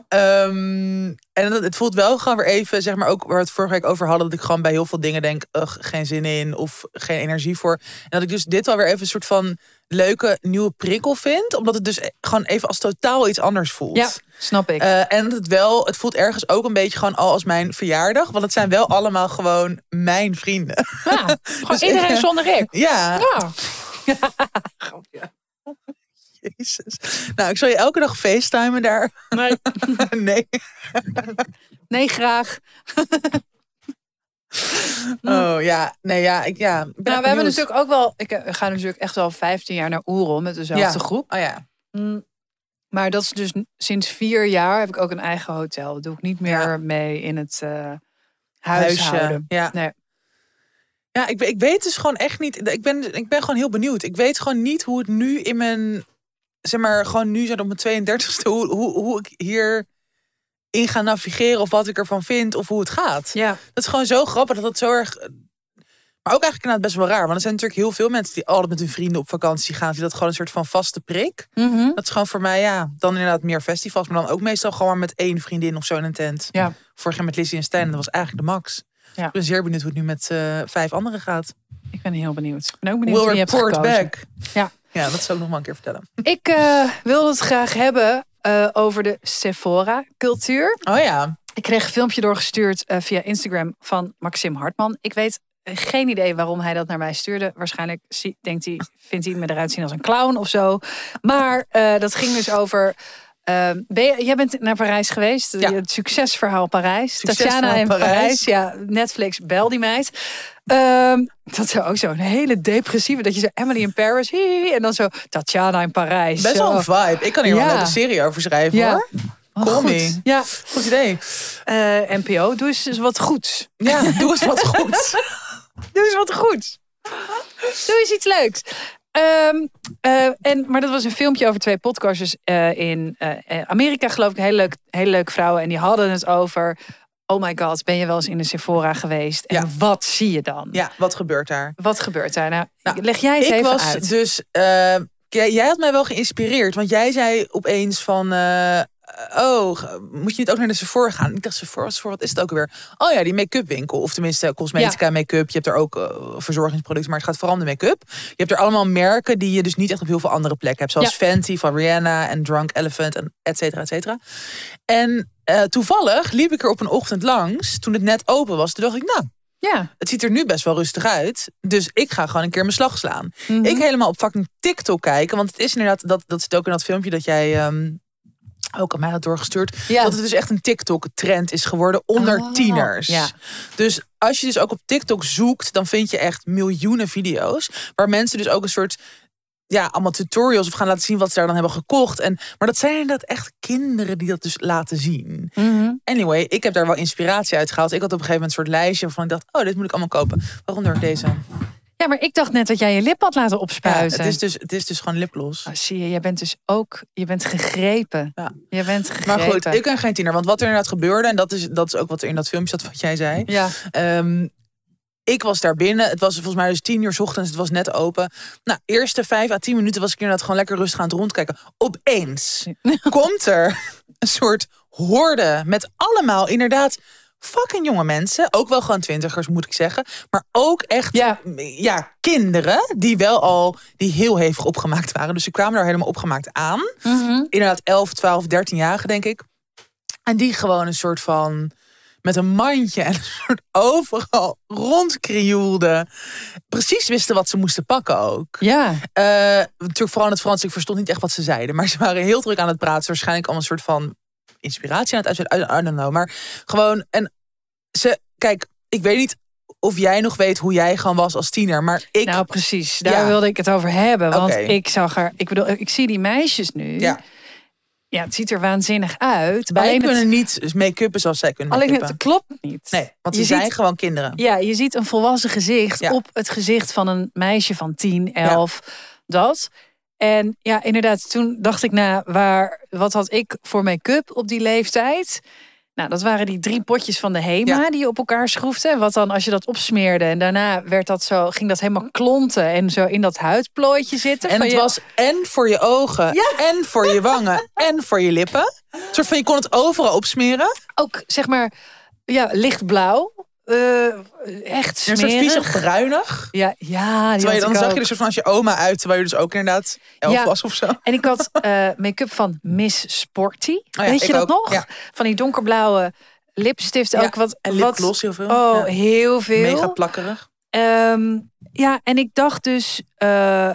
Ehm, en dat, het voelt wel gewoon weer even, zeg maar ook waar we het vorige week over hadden, dat ik gewoon bij heel veel dingen denk, ugh, geen zin in of geen energie voor. En dat ik dus dit wel weer even een soort van leuke nieuwe prikkel vind, omdat het dus gewoon even als totaal iets anders voelt. Ja, snap ik. Eh, en het wel, het voelt ergens ook een beetje gewoon al als mijn verjaardag, want het zijn wel allemaal gewoon mijn vrienden. ja, gewoon dus iedereen zonder ik. Ja, Ja. jezus. Nou, ik zal je elke dag facetimen daar. Nee. nee. nee, graag. Oh ja, nee, ja, ik, ja. Nou, we hebben natuurlijk ook wel... Ik eh, ga natuurlijk echt al 15 jaar naar Oerol met dezelfde Ja. groep. Oh ja. Mm. Maar dat is dus sinds vier jaar heb ik ook een eigen hotel. Dat doe ik niet meer Ja. mee in het Huisje. huishouden. Ja. Nee. Ja, ik, ik weet dus gewoon echt niet. Ik ben, ik ben gewoon heel benieuwd. Ik weet gewoon niet hoe het nu in mijn. Zeg maar, gewoon nu zijn op mijn 32e. Hoe, hoe, hoe ik hier in ga navigeren. Of wat ik ervan vind. Of hoe het gaat. Ja, Dat is gewoon zo grappig dat het zo erg. Maar ook eigenlijk inderdaad best wel raar. Want er zijn natuurlijk heel veel mensen die altijd met hun vrienden op vakantie gaan. Die dat gewoon een soort van vaste prik. Mhm. Dat is gewoon voor mij, ja, dan inderdaad meer festivals. Maar dan ook meestal gewoon maar met één vriendin of zo in een tent. Ja. Vorig jaar met Lizzie en Stijn. en Dat was eigenlijk de max. Ja. Ik ben zeer benieuwd hoe het nu met eh, vijf anderen gaat. ik ben heel benieuwd. Ik ben ook benieuwd Will wie je hebt report back. Ja. Ja, dat zou ik nog maar een keer vertellen. Ik eh, wilde het graag hebben eh, over de Sephora-cultuur. Oh ja. Ik kreeg een filmpje doorgestuurd eh, via Instagram van Maxim Hartman. Ik weet eh, geen idee waarom hij dat naar mij stuurde. Waarschijnlijk denkt hij, vindt hij me eruit zien als een clown of zo. Maar dat ging dus over. eh, ben je, jij bent naar Parijs geweest. Ja. Het succesverhaal Parijs. Succesverhaal Tatjana in Parijs. Parijs. Ja, Netflix, bel die meid. Ehm, dat is ook zo'n hele depressieve. Dat je zo Emily in Paris. hi, en dan zo Tatjana in Parijs. Best wel een vibe. Ik kan hier Ja. wel een serie over schrijven Ja. hoor. Oh, goed. Ja, Goed idee. eh, NPO, doe eens eens wat goeds. Ja, doe eens wat goed. Doe eens wat goeds. Doe eens iets leuks. Ehm, eh, en, maar dat was een filmpje over twee podcasters eh, in Amerika, geloof ik. Hele, leuk, hele leuke vrouwen. En die hadden het over... Oh my god, ben je wel eens in een Sephora geweest? En Ja. wat zie je dan? Ja, wat gebeurt daar? Wat gebeurt daar? Nou, Nou, leg jij het ik even was uit. dus. eh, jij, jij had mij wel geïnspireerd, want jij zei opeens van. eh, oh, moet je niet ook naar de Sephora gaan? Ik dacht, Sephora, Sephora, wat is het ook alweer? Oh ja, die make-up winkel. Of tenminste, cosmetica make-up. Je hebt er ook eh, verzorgingsproducten, maar het gaat vooral om de make-up. Je hebt er allemaal merken die je dus niet echt op heel veel andere plekken hebt. Zoals Fenty van Rihanna en Drunk Elephant en et cetera, et cetera. En eh, toevallig liep ik er op een ochtend langs, toen het net open was. Toen dacht ik, nou, Ja. het ziet er nu best wel rustig uit. Dus ik ga gewoon een keer mijn slag slaan. Mhm. Ik helemaal op fucking TikTok kijken. Want het is inderdaad, dat, dat zit ook in dat filmpje dat jij ehm, ook aan mij had doorgestuurd. Ja. Dat het dus echt een TikTok-trend is geworden onder Oh, tieners. ja. Dus als je dus ook op TikTok zoekt, dan vind je echt miljoenen video's. Waar mensen dus ook een soort. Ja, allemaal tutorials of gaan laten zien wat ze daar dan hebben gekocht. En, maar dat zijn inderdaad echt kinderen die dat dus laten zien. Mhm. Anyway, ik heb daar wel inspiratie uit gehaald. Ik had op een gegeven moment een soort lijstje waarvan ik dacht... oh, dit moet ik allemaal kopen. Waaronder deze. Ja, maar ik dacht net dat jij je lip had laten Ja, opspuiten. het, is dus, het is dus gewoon lipgloss. Oh, zie je, jij bent dus ook, je bent gegrepen. Ja. Je bent gegrepen. Maar goed, ik ben geen tiener. Want wat er inderdaad gebeurde... en dat is, dat is ook wat er in dat filmpje zat wat jij zei... Ja. Ehm, ik was daar binnen. Het was volgens mij dus tien uur ochtends. Het was net open. Nou, eerste vijf à tien minuten was ik inderdaad gewoon lekker rustig aan het rondkijken. Opeens komt er een soort horde met allemaal inderdaad fucking jonge mensen. Ook wel gewoon twintigers moet ik zeggen. Maar ook echt Ja. ja, kinderen die wel al die heel hevig opgemaakt waren. Dus ze kwamen daar helemaal opgemaakt aan. Mhm. Inderdaad 11, 12, 13-jarigen denk ik. En die gewoon een soort van met een mandje en een soort overal rondkrioelden. Precies wisten wat ze moesten pakken ook. Ja. Eh, natuurlijk vooral in het Frans. Ik verstond niet echt wat ze zeiden. Maar ze waren heel druk aan het praten. Waarschijnlijk al een soort van inspiratie aan het uitzetten. I don't know. Maar gewoon... En ze... Kijk, ik weet niet of jij nog weet hoe jij gewoon was als tiener. Maar ik... Nou, precies. Daar Ja. wilde ik het over hebben. Want ik zag er, ik bedoel, ik zie die meisjes nu. ja, ja, het ziet er waanzinnig uit. Wij alleen kunnen het, niet make-uppen zoals zij kunnen alleen het klopt niet. Nee, want Je ze zijn ziet- gewoon kinderen. Ja, je ziet een volwassen gezicht Ja. op het gezicht van een meisje van 10, 11. Dat. En ja, inderdaad, toen dacht ik na, waar, wat had ik voor make-up op die leeftijd? Nou, dat waren die drie potjes van de HEMA Ja. die je op elkaar schroefde. Wat dan als je dat opsmeerde en daarna werd dat zo, ging dat helemaal klonten en zo in dat huidplooitje zitten. En het je- was en voor je ogen, en voor je wangen, en voor je lippen. Een soort van, je kon het overal opsmeren. ook zeg maar ja, lichtblauw. Eh, echt Een soort smerig. viezig bruinig. Ja, ja, die Terwijl je had dan zag ook. je er soort van als je oma uit, terwijl je dus ook inderdaad elf Ja. was of zo. En ik had eh, make-up van Miss Sporty. Oh ja, Weet je dat ook, nog? ja. Van die donkerblauwe lipstift Ja, ook. Wat, En wat, lipgloss heel veel. Oh, Ja. heel veel. Mega plakkerig. Ehm, ja, en ik dacht dus... eh,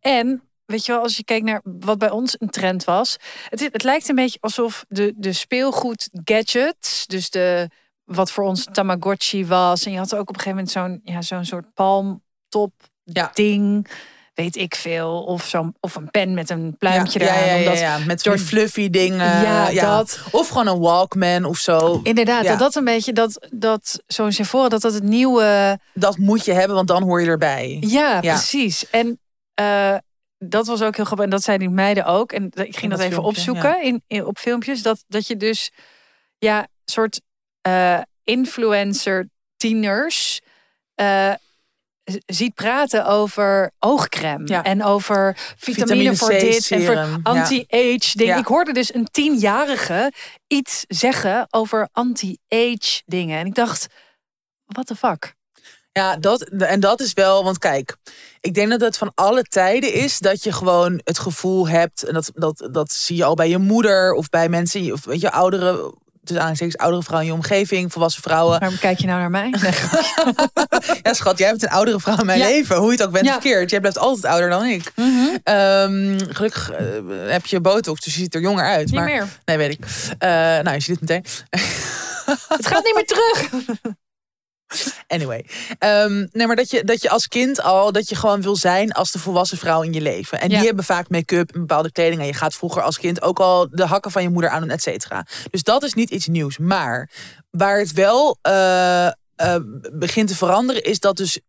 en, weet je wel, als je kijkt naar wat bij ons een trend was. Het, het lijkt een beetje alsof de, de speelgoed gadgets... Dus de, wat voor ons Tamagotchi was. En je had ook op een gegeven moment zo'n ja, zo'n soort palmtop Ja. ding... Weet ik veel. Of, zo'n of een pen met een pluimpje ja, eraan. ja, ja, omdat ja. Met zo'n fluffy dingen. Ja, dat. Of gewoon een Walkman of zo. Inderdaad, dat dat een beetje dat, dat zo'n Sephora, dat dat het nieuwe. Dat moet je hebben, want dan hoor je erbij. Ja, precies. En eh, dat was ook heel grappig. En dat zeiden die meiden ook. En ik ging dat dat, even filmpje, opzoeken in, in, op filmpjes. Dat, dat je dus ja, soort eh, influencer tieners eh, ziet praten over oogcrème. Ja. En over vitamine, Vitamine voor C dit. En serum, voor anti-age ding. Ja. Ik hoorde dus een tienjarige iets zeggen over anti-age dingen. En ik dacht, what the fuck? Ja, dat, en dat is wel, want kijk, ik denk dat het van alle tijden is dat je gewoon het gevoel hebt, en dat, dat, dat zie je al bij je moeder of bij mensen, of weet je, oudere, dus aanstekens oudere vrouwen in je omgeving, volwassen vrouwen. Waarom kijk je nou naar mij? Ja, schat, jij bent een oudere vrouw in mijn Ja. leven, hoe je het ook bent Ja. verkeerd. Jij blijft altijd ouder dan ik. Ehm, gelukkig eh, heb je botox, dus je ziet er jonger uit. Niet maar, meer. Nee, weet ik. Eh, nou, je ziet het meteen. Het gaat niet meer terug. Anyway. Ehm, nee, maar dat je, dat je als kind al, dat je gewoon wil zijn als de volwassen vrouw in je leven. En Ja. die hebben vaak make-up en bepaalde kleding. En je gaat vroeger als kind ook al de hakken van je moeder aan, et cetera. Dus dat is niet iets nieuws. Maar waar het wel eh, eh, begint te veranderen, is dat dus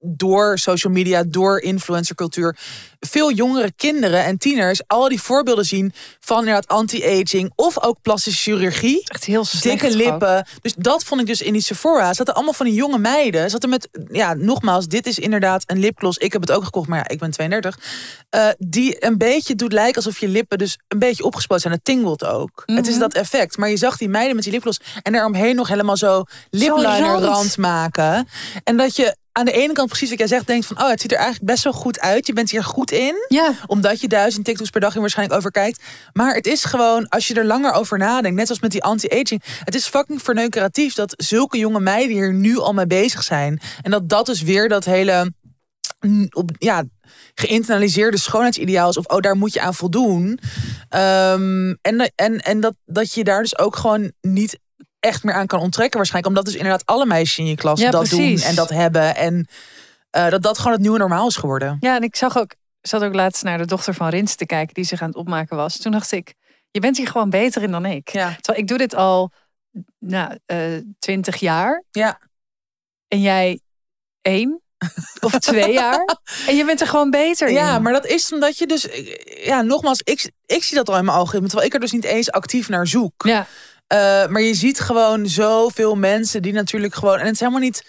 door social media, door influencercultuur, veel jongere kinderen en tieners al die voorbeelden zien van inderdaad anti-aging of ook plastische chirurgie Echt heel slecht. dikke ook. lippen. Dus dat vond ik dus in die Sephora. Zaten allemaal van die jonge meiden. Zaten met, ja, nogmaals, dit is inderdaad een lipgloss. Ik heb het ook gekocht, maar ja, ik ben 32. Eh, die een beetje doet lijken alsof je lippen dus een beetje opgespoten zijn. Het tingelt ook. Het is Mhm. dat effect. Maar je zag die meiden met die lipgloss en daaromheen nog helemaal zo lipliner rand. rand maken. En dat je aan de ene kant precies wat jij zegt, denkt van, oh, het ziet er eigenlijk best wel goed uit. Je bent hier goed in Ja, omdat je duizend TikToks per dag in waarschijnlijk over kijkt. Maar het is gewoon, als je er langer over nadenkt, net als met die anti-aging. Het is fucking verneukeratief dat zulke jonge meiden hier nu al mee bezig zijn. En dat dat dus weer dat hele, mm, op, ja, geïnternaliseerde schoonheidsideaal is. Of, oh, daar moet je aan voldoen. Ehm, en en, en dat, dat je daar dus ook gewoon niet echt meer aan kan onttrekken waarschijnlijk. Omdat dus inderdaad alle meisjes in je klas Ja, dat precies. doen en dat hebben. En eh, dat dat gewoon het nieuwe normaal is geworden. ja, en ik zag ook, zat ook laatst naar de dochter van Rins te kijken die zich aan het opmaken was. Toen dacht ik, je bent hier gewoon beter in dan ik. Ja. Terwijl ik doe dit al, nou, twintig jaar. Ja. En jij één of twee jaar. En je bent er gewoon beter in. Ja, maar dat is omdat je dus... Ja, nogmaals, ik, ik zie dat al in mijn algoritme. Terwijl ik er dus niet eens actief naar zoek. Ja, Eh, maar je ziet gewoon zoveel mensen die natuurlijk gewoon... En het is helemaal niet...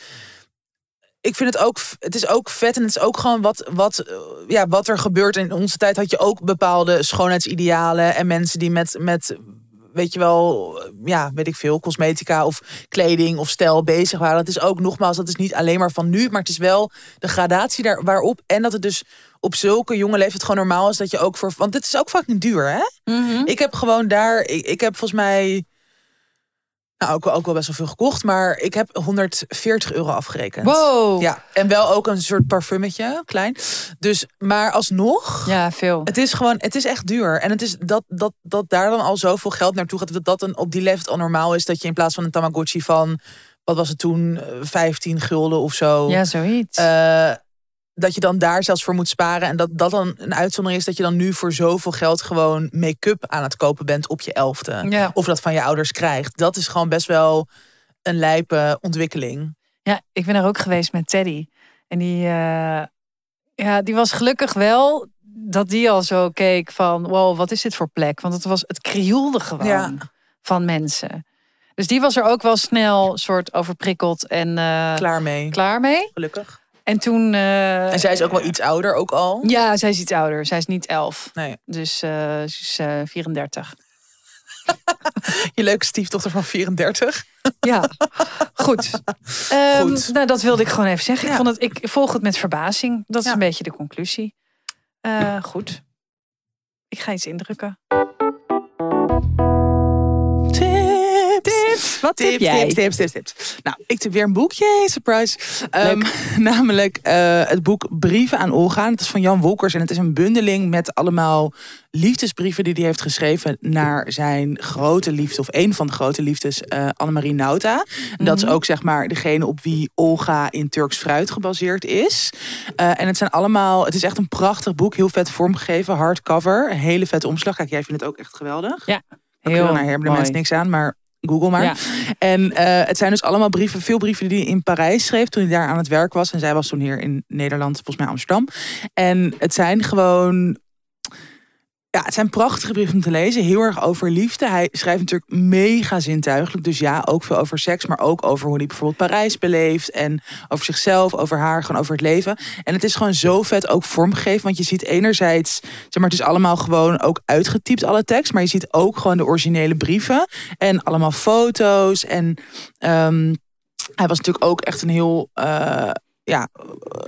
Ik vind het ook... Het is ook vet en het is ook gewoon wat, wat, eh, ja, wat er gebeurt. In onze tijd had je ook bepaalde schoonheidsidealen. En mensen die met... met weet je wel, ja, weet ik veel, cosmetica of kleding of stijl bezig waren. Het is ook nogmaals, dat is niet alleen maar van nu, maar het is wel de gradatie daar waarop. En dat het dus op zulke jonge leeftijd gewoon normaal is dat je ook voor. Want dit is ook fucking duur, hè? Mhm. Ik heb gewoon daar, ik, ik heb volgens mij. Nou, ook, wel- ook wel best wel veel gekocht, maar ik heb 140 euro afgerekend. Wow. Ja, en wel ook een soort parfumetje, klein. Dus, maar alsnog, Ja, veel. het is gewoon, het is echt duur. En het is dat, dat, dat daar dan al zoveel geld naartoe gaat, dat dat dan op die leeftijd al normaal is dat je in plaats van een Tamagotchi van, wat was het toen, eh, 15 gulden of zo. Ja, zoiets. eh, dat je dan daar zelfs voor moet sparen. En dat dat dan een uitzondering is dat je dan nu voor zoveel geld gewoon make-up aan het kopen bent op je elfde. Ja. Of dat van je ouders krijgt. Dat is gewoon best wel een lijpe ontwikkeling. Ja, ik ben er ook geweest met Teddy. En die, eh, ja, die was gelukkig wel dat die al zo keek van... wow, wat is dit voor plek? Want het, was, het krioelde gewoon Ja. van mensen. Dus die was er ook wel snel soort overprikkeld en eh, Klaar mee. klaar mee. Gelukkig. En toen... eh, En zij is ook wel iets ouder ook al. Ja, zij is iets ouder. Zij is niet elf. Nee. Dus eh, ze is eh 34. Je leuke stiefdochter van 34. Ja, goed. Ehm, Goed. Nou, dat wilde ik gewoon even zeggen. Ja. Ik, vond het, ik volg het met verbazing. Dat is Ja. een beetje de conclusie. Eh, goed. Ik ga iets indrukken. Wat tip Tips, jij? tips, tips, tips, tips. Nou, ik tip weer een boek. Yay, surprise. Ehm, namelijk eh, het boek Brieven aan Olga. Het is van Jan Wolkers en het is een bundeling met allemaal liefdesbrieven die hij heeft geschreven naar zijn grote liefde, of een van de grote liefdes, eh Annemarie Nauta. En Dat is Mhm. ook zeg maar degene op wie Olga in Turks fruit gebaseerd is. Eh, en het zijn allemaal, het is echt een prachtig boek, heel vet vormgegeven, hardcover, hele vette omslag. Kijk, jij vindt het ook echt geweldig. Ja, Heel naar hebben de mensen niks aan, maar Google maar. Ja. En eh, het zijn dus allemaal brieven, veel brieven die hij in Parijs schreef toen hij daar aan het werk was. En zij was toen hier in Nederland, volgens mij Amsterdam. En het zijn gewoon. Ja, het zijn prachtige brieven om te lezen. Heel erg over liefde. Hij schrijft natuurlijk mega zintuigelijk. Dus ja, ook veel over seks. Maar ook over hoe hij bijvoorbeeld Parijs beleeft. En over zichzelf, over haar, gewoon over het leven. En het is gewoon zo vet ook vormgegeven. Want je ziet enerzijds, zeg maar, het is allemaal gewoon ook uitgetypt, alle tekst. Maar je ziet ook gewoon de originele brieven. En allemaal foto's. En ehm, hij was natuurlijk ook echt een heel. eh, ja,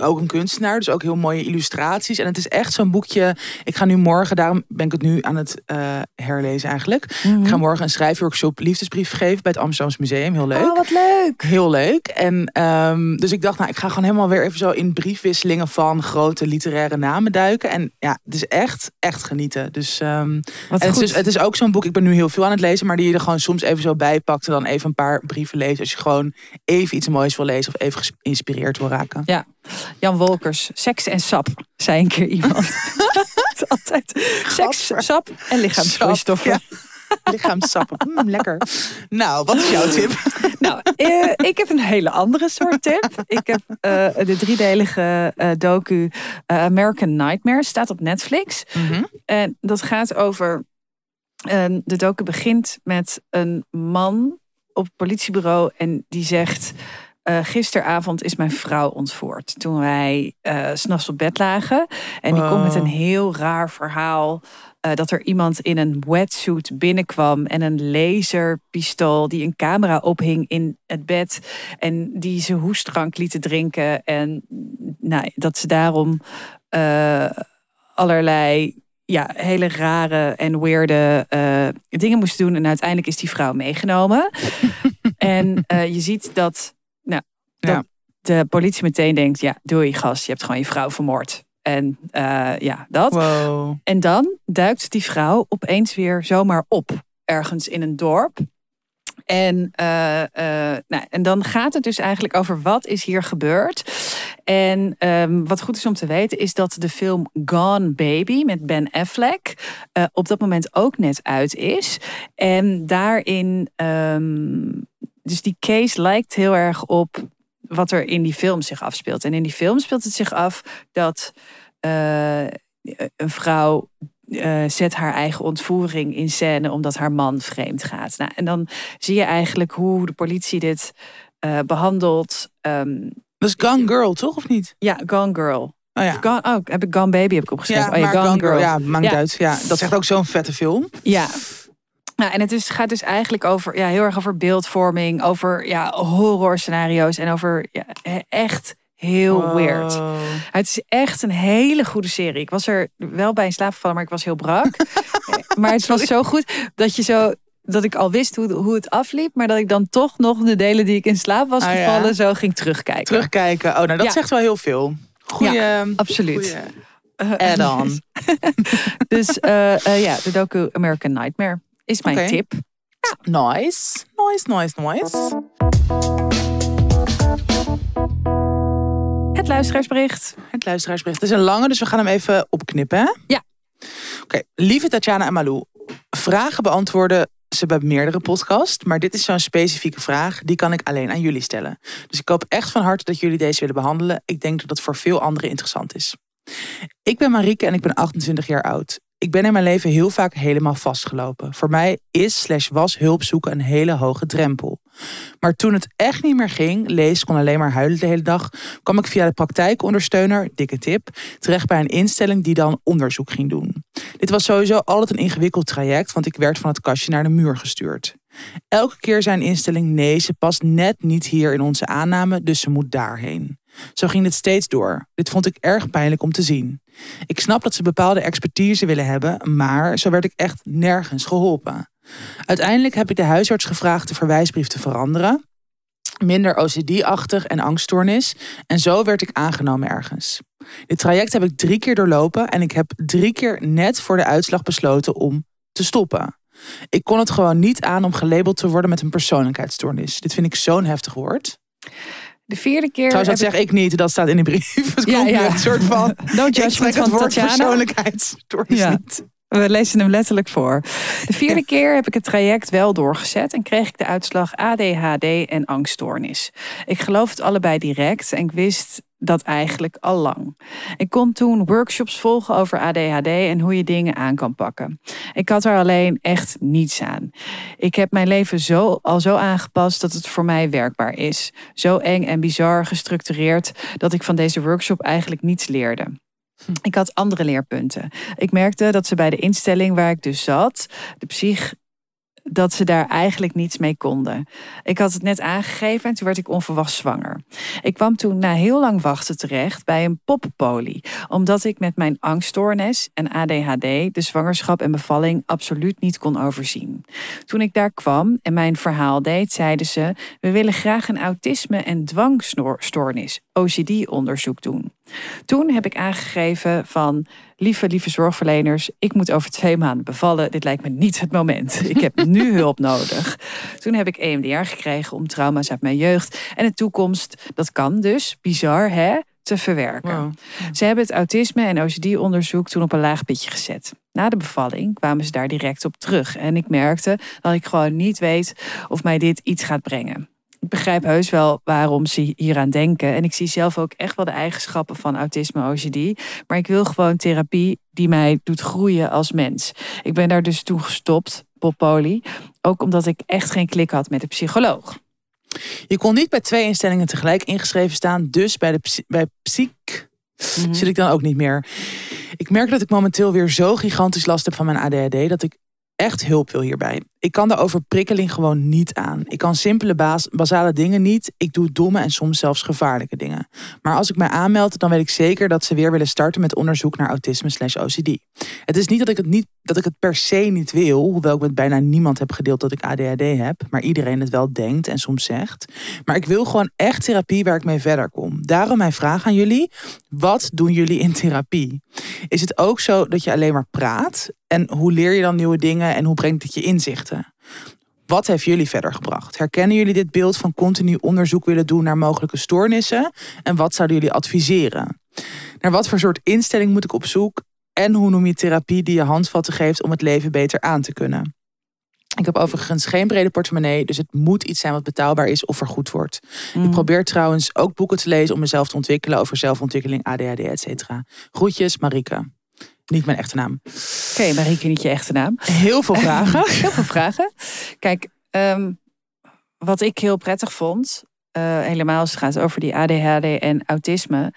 ook een kunstenaar. Dus ook heel mooie illustraties. En het is echt zo'n boekje. Ik ga nu morgen, daarom ben ik het nu aan het eh, herlezen eigenlijk. Ik ga morgen een schrijfworkshop liefdesbrief geven bij het Amsterdamse Museum. Heel leuk. Oh, wat leuk. Heel leuk. En ehm, dus ik dacht, nou, ik ga gewoon helemaal weer even zo in briefwisselingen van grote literaire namen duiken. En ja, het is echt, echt genieten. Dus, Wat en het, is, dus- het is ook zo'n boek, ik ben nu heel veel aan het lezen, maar die je er gewoon soms even zo bij pakt en dan even een paar brieven leest. Als je gewoon even iets moois wil lezen of even geïnspireerd wil raken. Jan Wolkers, seks en sap, zei een keer iemand. Altijd seks, Gadver. sap en lichaamsvloeistoffen. Sap, Lichaamsappen, Mm, lekker. Nou, wat is jouw tip? Nou, eh, ik heb een hele andere soort tip. Ik heb eh, de driedelige eh, docu American Nightmare, staat op Netflix. Mhm. En dat gaat over. eh, de docu begint met een man op het politiebureau en die zegt. Eh, gisteravond is mijn vrouw ontvoerd. Toen wij s s'nachts op bed lagen. En die komt met een Wow. heel raar verhaal. eh, dat er iemand in een wetsuit binnenkwam. En een laserpistool die een camera ophing in het bed. En die ze hoestdrank lieten drinken. En nou, dat ze daarom allerlei ja, hele rare en weirde dingen moest doen. En uiteindelijk is die vrouw meegenomen. en je ziet dat, dat Ja. de politie meteen denkt... ja, doei gast, je hebt gewoon je vrouw vermoord. En eh, ja, dat. Wow. En dan duikt die vrouw opeens weer zomaar op. Ergens in een dorp. En, eh, eh, nou, en dan gaat het dus eigenlijk over wat is hier gebeurd. En ehm, wat goed is om te weten is dat de film Gone Baby met Ben Affleck op dat moment ook net uit is. En daarin, ehm, dus die case lijkt heel erg op wat er in die film zich afspeelt. En in die film speelt het zich af dat eh, een vrouw eh, zet haar eigen ontvoering in scène omdat haar man vreemd gaat. Nou, en dan zie je eigenlijk hoe de politie dit eh, behandelt. Ehm, Dat is Gone Girl, toch? Of niet? ja, Gone Girl. Oh ja. Gone, oh, heb ik Gone Baby heb ik opgeschreven. Ja, oh, ja, maar Gone, Girl. Ja, maakt Ja. uit. Ja, dat is echt ook zo'n vette film. Ja. Nou, en het is, gaat dus eigenlijk over, ja, heel erg over beeldvorming, over ja, horrorscenario's en over ja, echt heel weird. Het is echt een hele goede serie. Ik was er wel bij in slaap gevallen, maar ik was heel brak. maar het was zo goed dat je zo dat ik al wist hoe, hoe het afliep, maar dat ik dan toch nog de delen die ik in slaap was Ah, ja. gevallen zo ging terugkijken. Terugkijken. Oh, nou dat Ja. zegt wel heel veel. Goeie, Absoluut. goeie add-on. Dus eh, eh, ja, de docu American Nightmare is mijn tip. Nice. Nice, nice, nice. Het luisteraarsbericht. Het luisteraarsbericht. Het is een lange, dus we gaan hem even opknippen. Hè? Ja. Oké, lieve Tatjana en Malou. Vragen beantwoorden ze bij meerdere podcasts. Maar dit is zo'n specifieke vraag. Die kan ik alleen aan jullie stellen. Dus ik hoop echt van harte dat jullie deze willen behandelen. Ik denk dat het voor veel anderen interessant is. Ik ben Marieke en ik ben 28 jaar oud. Ik ben in mijn leven heel vaak helemaal vastgelopen. Voor mij is slash was hulp zoeken een hele hoge drempel. Maar toen het echt niet meer ging, lees, kon alleen maar huilen de hele dag, kwam ik via de praktijkondersteuner, dikke tip, terecht bij een instelling die dan onderzoek ging doen. Dit was sowieso altijd een ingewikkeld traject, want ik werd van het kastje naar de muur gestuurd. Elke keer zijn instelling nee, ze past net niet hier in onze aanname, dus ze moet daarheen. Zo ging het steeds door. Dit vond ik erg pijnlijk om te zien. Ik snap dat ze bepaalde expertise willen hebben, maar zo werd ik echt nergens geholpen. Uiteindelijk heb ik de huisarts gevraagd de verwijsbrief te veranderen. Minder OCD-achtig en angststoornis. En zo werd ik aangenomen ergens. Dit traject heb ik drie keer doorlopen en ik heb drie keer net voor de uitslag besloten om te stoppen. Ik kon het gewoon niet aan om gelabeld te worden met een persoonlijkheidsstoornis. Dit vind ik zo'n heftig woord. De vierde keer. Trouwens, dat zeg ik niet, dat staat in de brief. Het Ja, komt ja. een soort van. No Ik judgment spreek van het woord persoonlijkheidsstoornis Ja. niet. We lezen hem letterlijk voor. De vierde keer heb ik het traject wel doorgezet en kreeg ik de uitslag ADHD en angststoornis. Ik geloof het allebei direct en ik wist dat eigenlijk al lang. Ik kon toen workshops volgen over ADHD en hoe je dingen aan kan pakken. Ik had er alleen echt niets aan. Ik heb mijn leven zo, al zo aangepast dat het voor mij werkbaar is. Zo eng en bizar gestructureerd dat ik van deze workshop eigenlijk niets leerde. Ik had andere leerpunten. Ik merkte dat ze bij de instelling waar ik dus zat, de psych, dat ze daar eigenlijk niets mee konden. Ik had het net aangegeven en toen werd ik onverwachts zwanger. Ik kwam toen na heel lang wachten terecht bij een poppenpolie, omdat ik met mijn angststoornis en ADHD de zwangerschap en bevalling absoluut niet kon overzien. Toen ik daar kwam en mijn verhaal deed, zeiden ze: We willen graag een autisme- en dwangstoornis, OCD-onderzoek doen. Toen heb ik aangegeven van lieve, lieve zorgverleners, ik moet over twee maanden bevallen. Dit lijkt me niet het moment. Ik heb nu hulp nodig. Toen heb ik EMDR gekregen om trauma's uit mijn jeugd en de toekomst. Dat kan dus, bizar hè, te verwerken. Wow. Ze hebben het autisme en OCD-onderzoek toen op een laag pitje gezet. Na de bevalling kwamen ze daar direct op terug. En ik merkte dat ik gewoon niet weet of mij dit iets gaat brengen. Ik begrijp heus wel waarom ze hieraan denken. En ik zie zelf ook echt wel de eigenschappen van autisme OCD. Maar ik wil gewoon therapie die mij doet groeien als mens. Ik ben daar dus toen gestopt, Bob Poli. Ook omdat ik echt geen klik had met de psycholoog. Je kon niet bij twee instellingen tegelijk ingeschreven staan. Dus bij, de psy- bij Psych Mhm. zit ik dan ook niet meer. Ik merk dat ik momenteel weer zo gigantisch last heb van mijn ADHD... dat ik echt hulp wil hierbij. Ik kan de overprikkeling gewoon niet aan. Ik kan simpele basale dingen niet. Ik doe domme en soms zelfs gevaarlijke dingen. Maar als ik mij aanmeld, dan weet ik zeker dat ze weer willen starten met onderzoek naar autisme slash OCD. Het is niet dat ik het niet dat ik het per se niet wil, hoewel ik met bijna niemand heb gedeeld dat ik ADHD heb, maar iedereen het wel denkt en soms zegt. Maar ik wil gewoon echt therapie waar ik mee verder kom. Daarom mijn vraag aan jullie: wat doen jullie in therapie? Is het ook zo dat je alleen maar praat? En hoe leer je dan nieuwe dingen en hoe brengt het je inzichten? Wat heeft jullie verder gebracht? Herkennen jullie dit beeld van continu onderzoek willen doen naar mogelijke stoornissen? En wat zouden jullie adviseren? Naar wat voor soort instelling moet ik op zoek? En hoe noem je therapie die je handvatten geeft om het leven beter aan te kunnen? Ik heb overigens geen brede portemonnee, dus het moet iets zijn wat betaalbaar is of vergoed wordt. Mm. Ik probeer trouwens ook boeken te lezen om mezelf te ontwikkelen over zelfontwikkeling, ADHD, et cetera. Groetjes, Marike. Niet mijn echte naam. Oké, Marieke, niet je echte naam. Heel veel vragen. Heel veel vragen. Kijk, ehm, wat ik heel prettig vond, eh, helemaal als het gaat over die ADHD en autisme.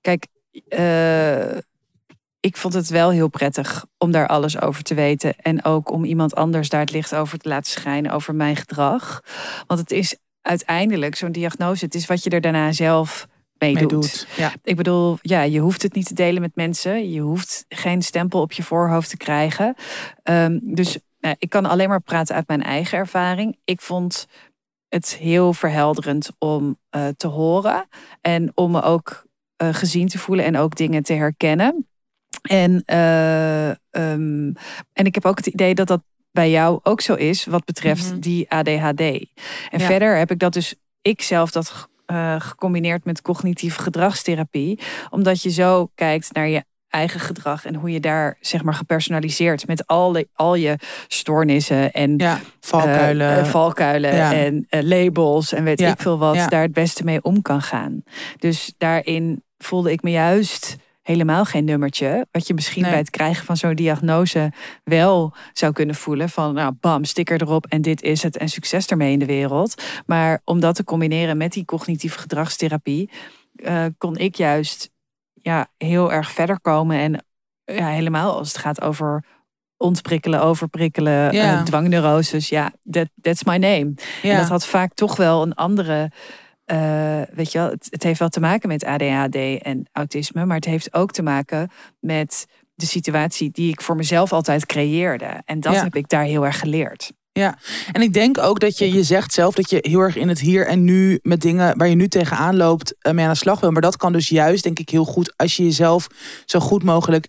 Kijk, eh, ik vond het wel heel prettig om daar alles over te weten. En ook om iemand anders daar het licht over te laten schijnen over mijn gedrag. Want het is uiteindelijk zo'n diagnose, het is wat je er daarna zelf mee, Mee doet. doet. Ja. Ik bedoel, ja, je hoeft het niet te delen met mensen. Je hoeft geen stempel op je voorhoofd te krijgen. Ehm, dus nou, ik kan alleen maar praten uit mijn eigen ervaring. Ik vond het heel verhelderend om eh, te horen. En om me ook eh, gezien te voelen en ook dingen te herkennen. En, eh, ehm, en ik heb ook het idee dat dat bij jou ook zo is wat betreft Mhm. die ADHD. En Ja. verder heb ik dat dus ik zelf dat eh, gecombineerd met cognitieve gedragstherapie. Omdat je zo kijkt naar je eigen gedrag en hoe je daar zeg maar gepersonaliseerd met al, al je stoornissen en ja, valkuilen, uh, valkuilen Ja. en eh, labels en weet Ja, ik veel wat, daar het beste mee om kan gaan. Dus daarin voelde ik me juist helemaal geen nummertje. Wat je misschien Nee. bij het krijgen van zo'n diagnose wel zou kunnen voelen. Van nou, bam, sticker erop en dit is het en succes ermee in de wereld. Maar om dat te combineren met die cognitieve gedragstherapie, eh, kon ik juist ja, heel erg verder komen. En ja, helemaal als het gaat over ontprikkelen, overprikkelen, Ja. eh, dwangneuroses. Ja, that, that's my name. ja. En dat had vaak toch wel een andere. Eh, weet je wel, het, het heeft wel te maken met ADHD en autisme, maar het heeft ook te maken met de situatie die ik voor mezelf altijd creëerde. En dat Ja. heb ik daar heel erg geleerd. En ik denk ook dat je, je zegt zelf dat je heel erg in het hier en nu met dingen waar je nu tegenaan loopt eh, mee aan de slag wil. Maar dat kan dus juist, denk ik, heel goed als je jezelf zo goed mogelijk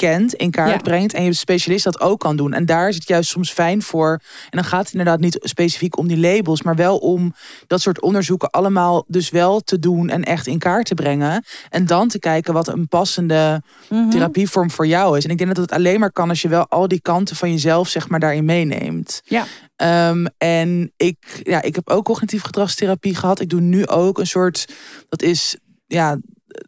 kent, in kaart Ja. brengt en je specialist dat ook kan doen. En daar is het juist soms fijn voor. En dan gaat het inderdaad niet specifiek om die labels, maar wel om dat soort onderzoeken allemaal dus wel te doen en echt in kaart te brengen. En dan te kijken wat een passende Mhm. therapievorm voor jou is. En ik denk dat het alleen maar kan als je wel al die kanten van jezelf zeg maar daarin meeneemt. Ja. Ehm, en ik, ja, ik heb ook cognitief gedragstherapie gehad. Ik doe nu ook een soort, dat is ja,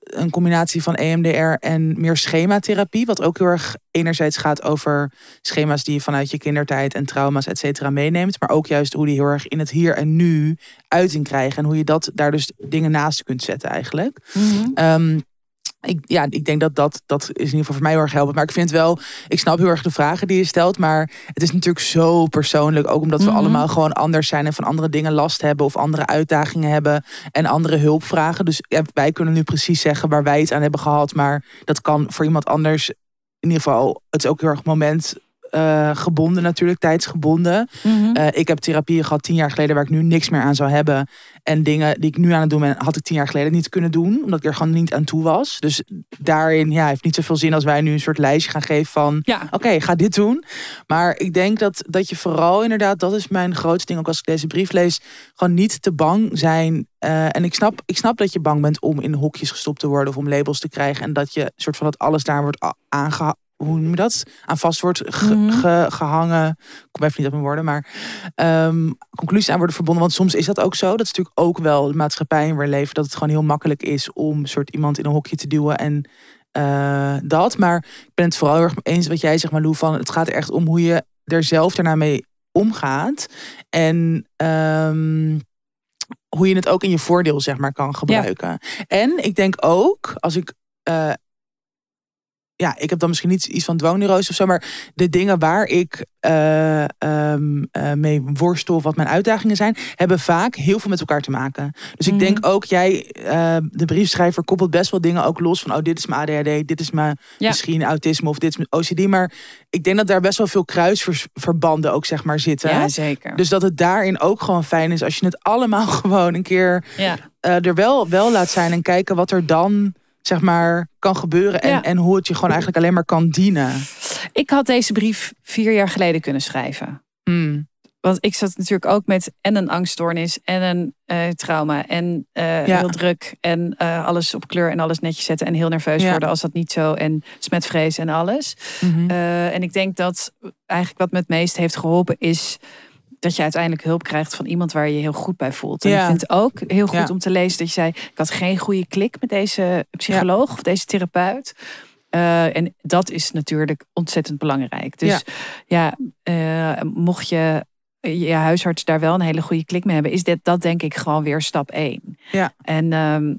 een combinatie van EMDR en meer schematherapie. Wat ook heel erg enerzijds gaat over schema's die je vanuit je kindertijd en trauma's, et cetera, meeneemt. Maar ook juist hoe die heel erg in het hier en nu uiting krijgen. En hoe je dat daar dus dingen naast kunt zetten eigenlijk. Mhm. Ehm, ik, ja, ik denk dat, dat dat is in ieder geval voor mij heel erg helpend. Maar ik vind wel, ik snap heel erg de vragen die je stelt. Maar het is natuurlijk zo persoonlijk. Ook omdat we Mhm. allemaal gewoon anders zijn en van andere dingen last hebben. Of andere uitdagingen hebben en andere hulp vragen. Dus ja, wij kunnen nu precies zeggen waar wij het aan hebben gehad. Maar dat kan voor iemand anders in ieder geval, het is ook heel erg moment eh, gebonden natuurlijk, tijdsgebonden. Mhm. Eh, ik heb therapieën gehad tien jaar geleden waar ik nu niks meer aan zou hebben. En dingen die ik nu aan het doen ben, had ik tien jaar geleden niet kunnen doen. Omdat ik er gewoon niet aan toe was. Dus daarin ja, heeft niet zoveel zin als wij nu een soort lijstje gaan geven van... Ja, Oké, ga dit doen. Maar ik denk dat, dat je vooral inderdaad, dat is mijn grootste ding, ook als ik deze brief lees, gewoon niet te bang zijn. Eh, en ik snap, ik snap dat je bang bent om in hokjes gestopt te worden of om labels te krijgen. En dat je soort van dat alles daar wordt a- aangeha- hoe noem je dat? Aan vast wordt ge- Mhm. ge- gehangen. Ik kom even niet op mijn woorden, maar ehm, conclusies aan worden verbonden. Want soms is dat ook zo. Dat is natuurlijk ook wel de maatschappij in waar we leven. Dat het gewoon heel makkelijk is om soort iemand in een hokje te duwen en eh, dat. Maar ik ben het vooral heel erg eens wat jij zegt, Malou, van het gaat er echt om hoe je er zelf daarna mee omgaat. En ehm, hoe je het ook in je voordeel, zeg maar, kan gebruiken. En ik denk ook, als ik. eh, ja, ik heb dan misschien niet iets van dwangneurose of zo, maar de dingen waar ik eh, ehm, eh, mee worstel, of wat mijn uitdagingen zijn, hebben vaak heel veel met elkaar te maken. Dus ik Mhm. denk ook, jij, eh, de briefschrijver, koppelt best wel dingen ook los van, oh, dit is mijn ADHD, dit is mijn Ja. misschien autisme of dit is mijn OCD. Maar ik denk dat daar best wel veel kruisverbanden ook, zeg maar, zitten. ja zeker. Dus dat het daarin ook gewoon fijn is als je het allemaal gewoon een keer ja. eh, er wel, wel laat zijn en kijken wat er dan zeg maar kan gebeuren en, Ja. en hoe het je gewoon eigenlijk alleen maar kan dienen. Ik had deze brief vier jaar geleden kunnen schrijven. Hmm. Want ik zat natuurlijk ook met en een angststoornis en een eh, trauma en eh, Ja. heel druk en eh, alles op kleur en alles netjes zetten en heel nerveus Ja. worden als dat niet zo en smetvrees en alles. Mhm. En ik denk dat eigenlijk wat me het meest heeft geholpen is dat je uiteindelijk hulp krijgt van iemand waar je je heel goed bij voelt. En Ja. ik vind het ook heel goed Ja. om te lezen dat je zei, ik had geen goede klik met deze psycholoog of deze therapeut. Eh, en dat is natuurlijk ontzettend belangrijk. Dus ja, eh, mocht je je huisarts daar wel een hele goede klik mee hebben, is dit, dat denk ik gewoon weer stap één. Ja. En ehm,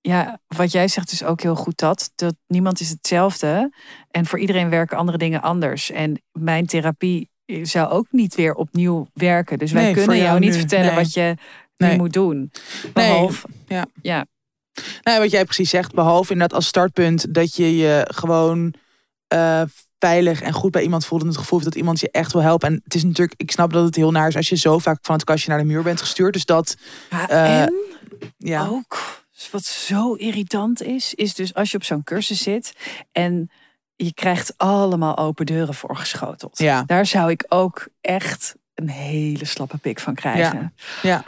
ja, wat jij zegt is ook heel goed dat, dat niemand is hetzelfde. En voor iedereen werken andere dingen anders. En mijn therapie zou ook niet weer opnieuw werken. Dus wij Nee, kunnen jou jou niet nu. vertellen Nee. wat je nu moet doen. Behalve, Nou, wat jij precies zegt, behalve inderdaad als startpunt dat je je gewoon eh, veilig en goed bij iemand voelt en het gevoel heeft dat iemand je echt wil helpen. En het is natuurlijk, ik snap dat het heel naar is als je zo vaak van het kastje naar de muur bent gestuurd. Dus dat, Ja, Eh, en ja. ook wat zo irritant is, is dus als je op zo'n cursus zit en je krijgt allemaal open deuren voorgeschoteld. Ja. Daar zou ik ook echt een hele slappe pik van krijgen. Ja,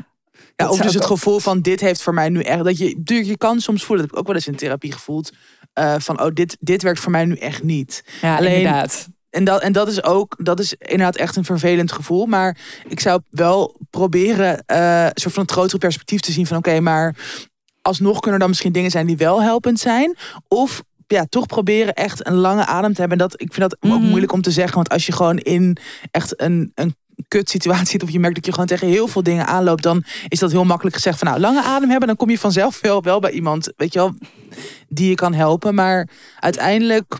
Ja, of zou dus het ook- gevoel van dit heeft voor mij nu echt. Dat je, je kan soms voelen, dat heb ik ook wel eens in therapie gevoeld. eh, van oh, dit, dit werkt voor mij nu echt niet. Ja, Alleen- inderdaad. En dat, en dat is ook, dat is inderdaad echt een vervelend gevoel. Maar ik zou wel proberen een soort van het grotere perspectief te zien van oké, maar alsnog kunnen er dan misschien dingen zijn die wel helpend zijn. Of ja, toch proberen echt een lange adem te hebben. En dat, ik vind dat ook Mhm. moeilijk om te zeggen. Want als je gewoon in echt een, een kut situatie zit. Of je merkt dat je gewoon tegen heel veel dingen aanloopt. Dan is dat heel makkelijk gezegd van nou, lange adem hebben. Dan kom je vanzelf wel, wel bij iemand, weet je wel, die je kan helpen. Maar uiteindelijk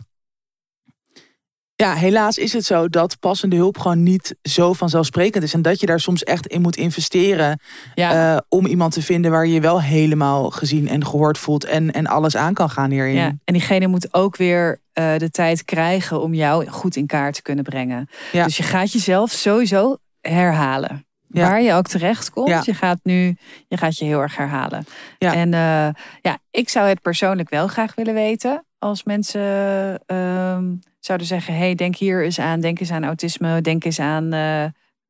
ja, helaas is het zo dat passende hulp gewoon niet zo vanzelfsprekend is. En dat je daar soms echt in moet investeren. Ja. eh, om iemand te vinden waar je je wel helemaal gezien en gehoord voelt. En, en alles aan kan gaan hierin. Ja, en diegene moet ook weer eh, de tijd krijgen om jou goed in kaart te kunnen brengen. Ja. Dus je gaat jezelf sowieso herhalen. Ja. Waar je ook terecht komt, Ja. je gaat nu, je gaat je heel erg herhalen. En eh, ja, ik zou het persoonlijk wel graag willen weten. Als mensen ehm, zouden zeggen, hey, denk hier eens aan, denk eens aan autisme, denk eens aan eh,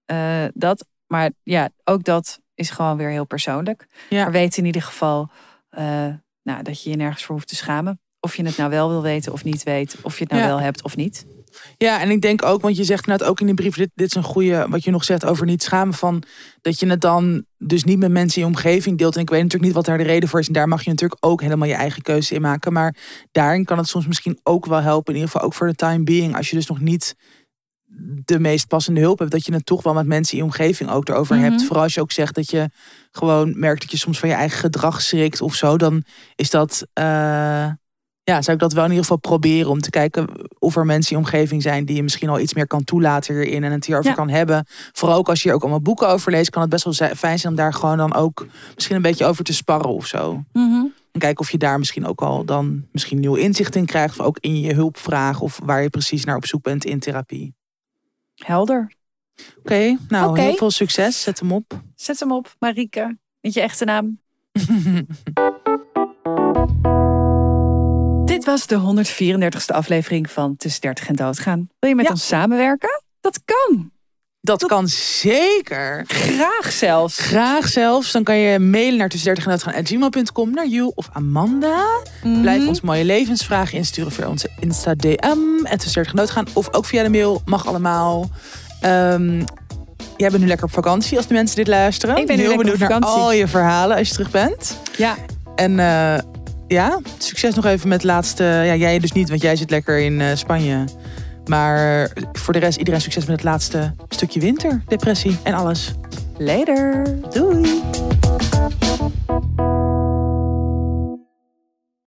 eh, dat. Maar ja, ook dat is gewoon weer heel persoonlijk. Ja. Maar weet in ieder geval eh, nou, dat je je nergens voor hoeft te schamen. Of je het nou wel wil weten of niet weet. Of je het nou Ja. wel hebt of niet. Ja, en ik denk ook, want je zegt net ook in die brief, dit, dit is een goede, wat je nog zegt over niet schamen, van dat je het dan dus niet met mensen in je omgeving deelt. En ik weet natuurlijk niet wat daar de reden voor is. En daar mag je natuurlijk ook helemaal je eigen keuze in maken. Maar daarin kan het soms misschien ook wel helpen, in ieder geval ook voor de time being, als je dus nog niet de meest passende hulp hebt, dat je het toch wel met mensen in je omgeving ook erover Mhm. hebt. Vooral als je ook zegt dat je gewoon merkt dat je soms van je eigen gedrag schrikt of zo, dan is dat. eh, ja, zou ik dat wel in ieder geval proberen om te kijken of er mensen in je omgeving zijn die je misschien al iets meer kan toelaten hierin en het hierover Ja. kan hebben. Vooral ook als je hier ook allemaal boeken over leest, kan het best wel fijn zijn om daar gewoon dan ook misschien een beetje over te sparren of zo. En kijken of je daar misschien ook al dan misschien nieuw inzicht in krijgt, of ook in je hulpvraag of waar je precies naar op zoek bent in therapie. Helder. Oké, nou heel veel succes. Zet hem op. Zet hem op, Marieke. Met je echte naam. Dit was de 134ste aflevering van Tussen 30 en Doodgaan. Wil je met Ja. ons samenwerken? Dat kan. Dat kan zeker. Graag zelfs. Graag zelfs. Dan kan je mailen naar tussen 30 en gmail.com naar Jules of Amanda. Blijf Mhm. ons mooie levensvragen insturen via onze Insta DM. En tussen 30 en doodgaan. Of ook via de mail. Mag allemaal. Ehm, jij bent nu lekker op vakantie als de mensen dit luisteren. Ik ben nu Heel benieuwd naar vakantie. al je verhalen als je terug bent. Ja, En eh, ja, succes nog even met laatste. Ja, jij dus niet, want jij zit lekker in eh, Spanje. Maar voor de rest, iedereen succes met het laatste stukje winter, depressie en alles. Later. Doei.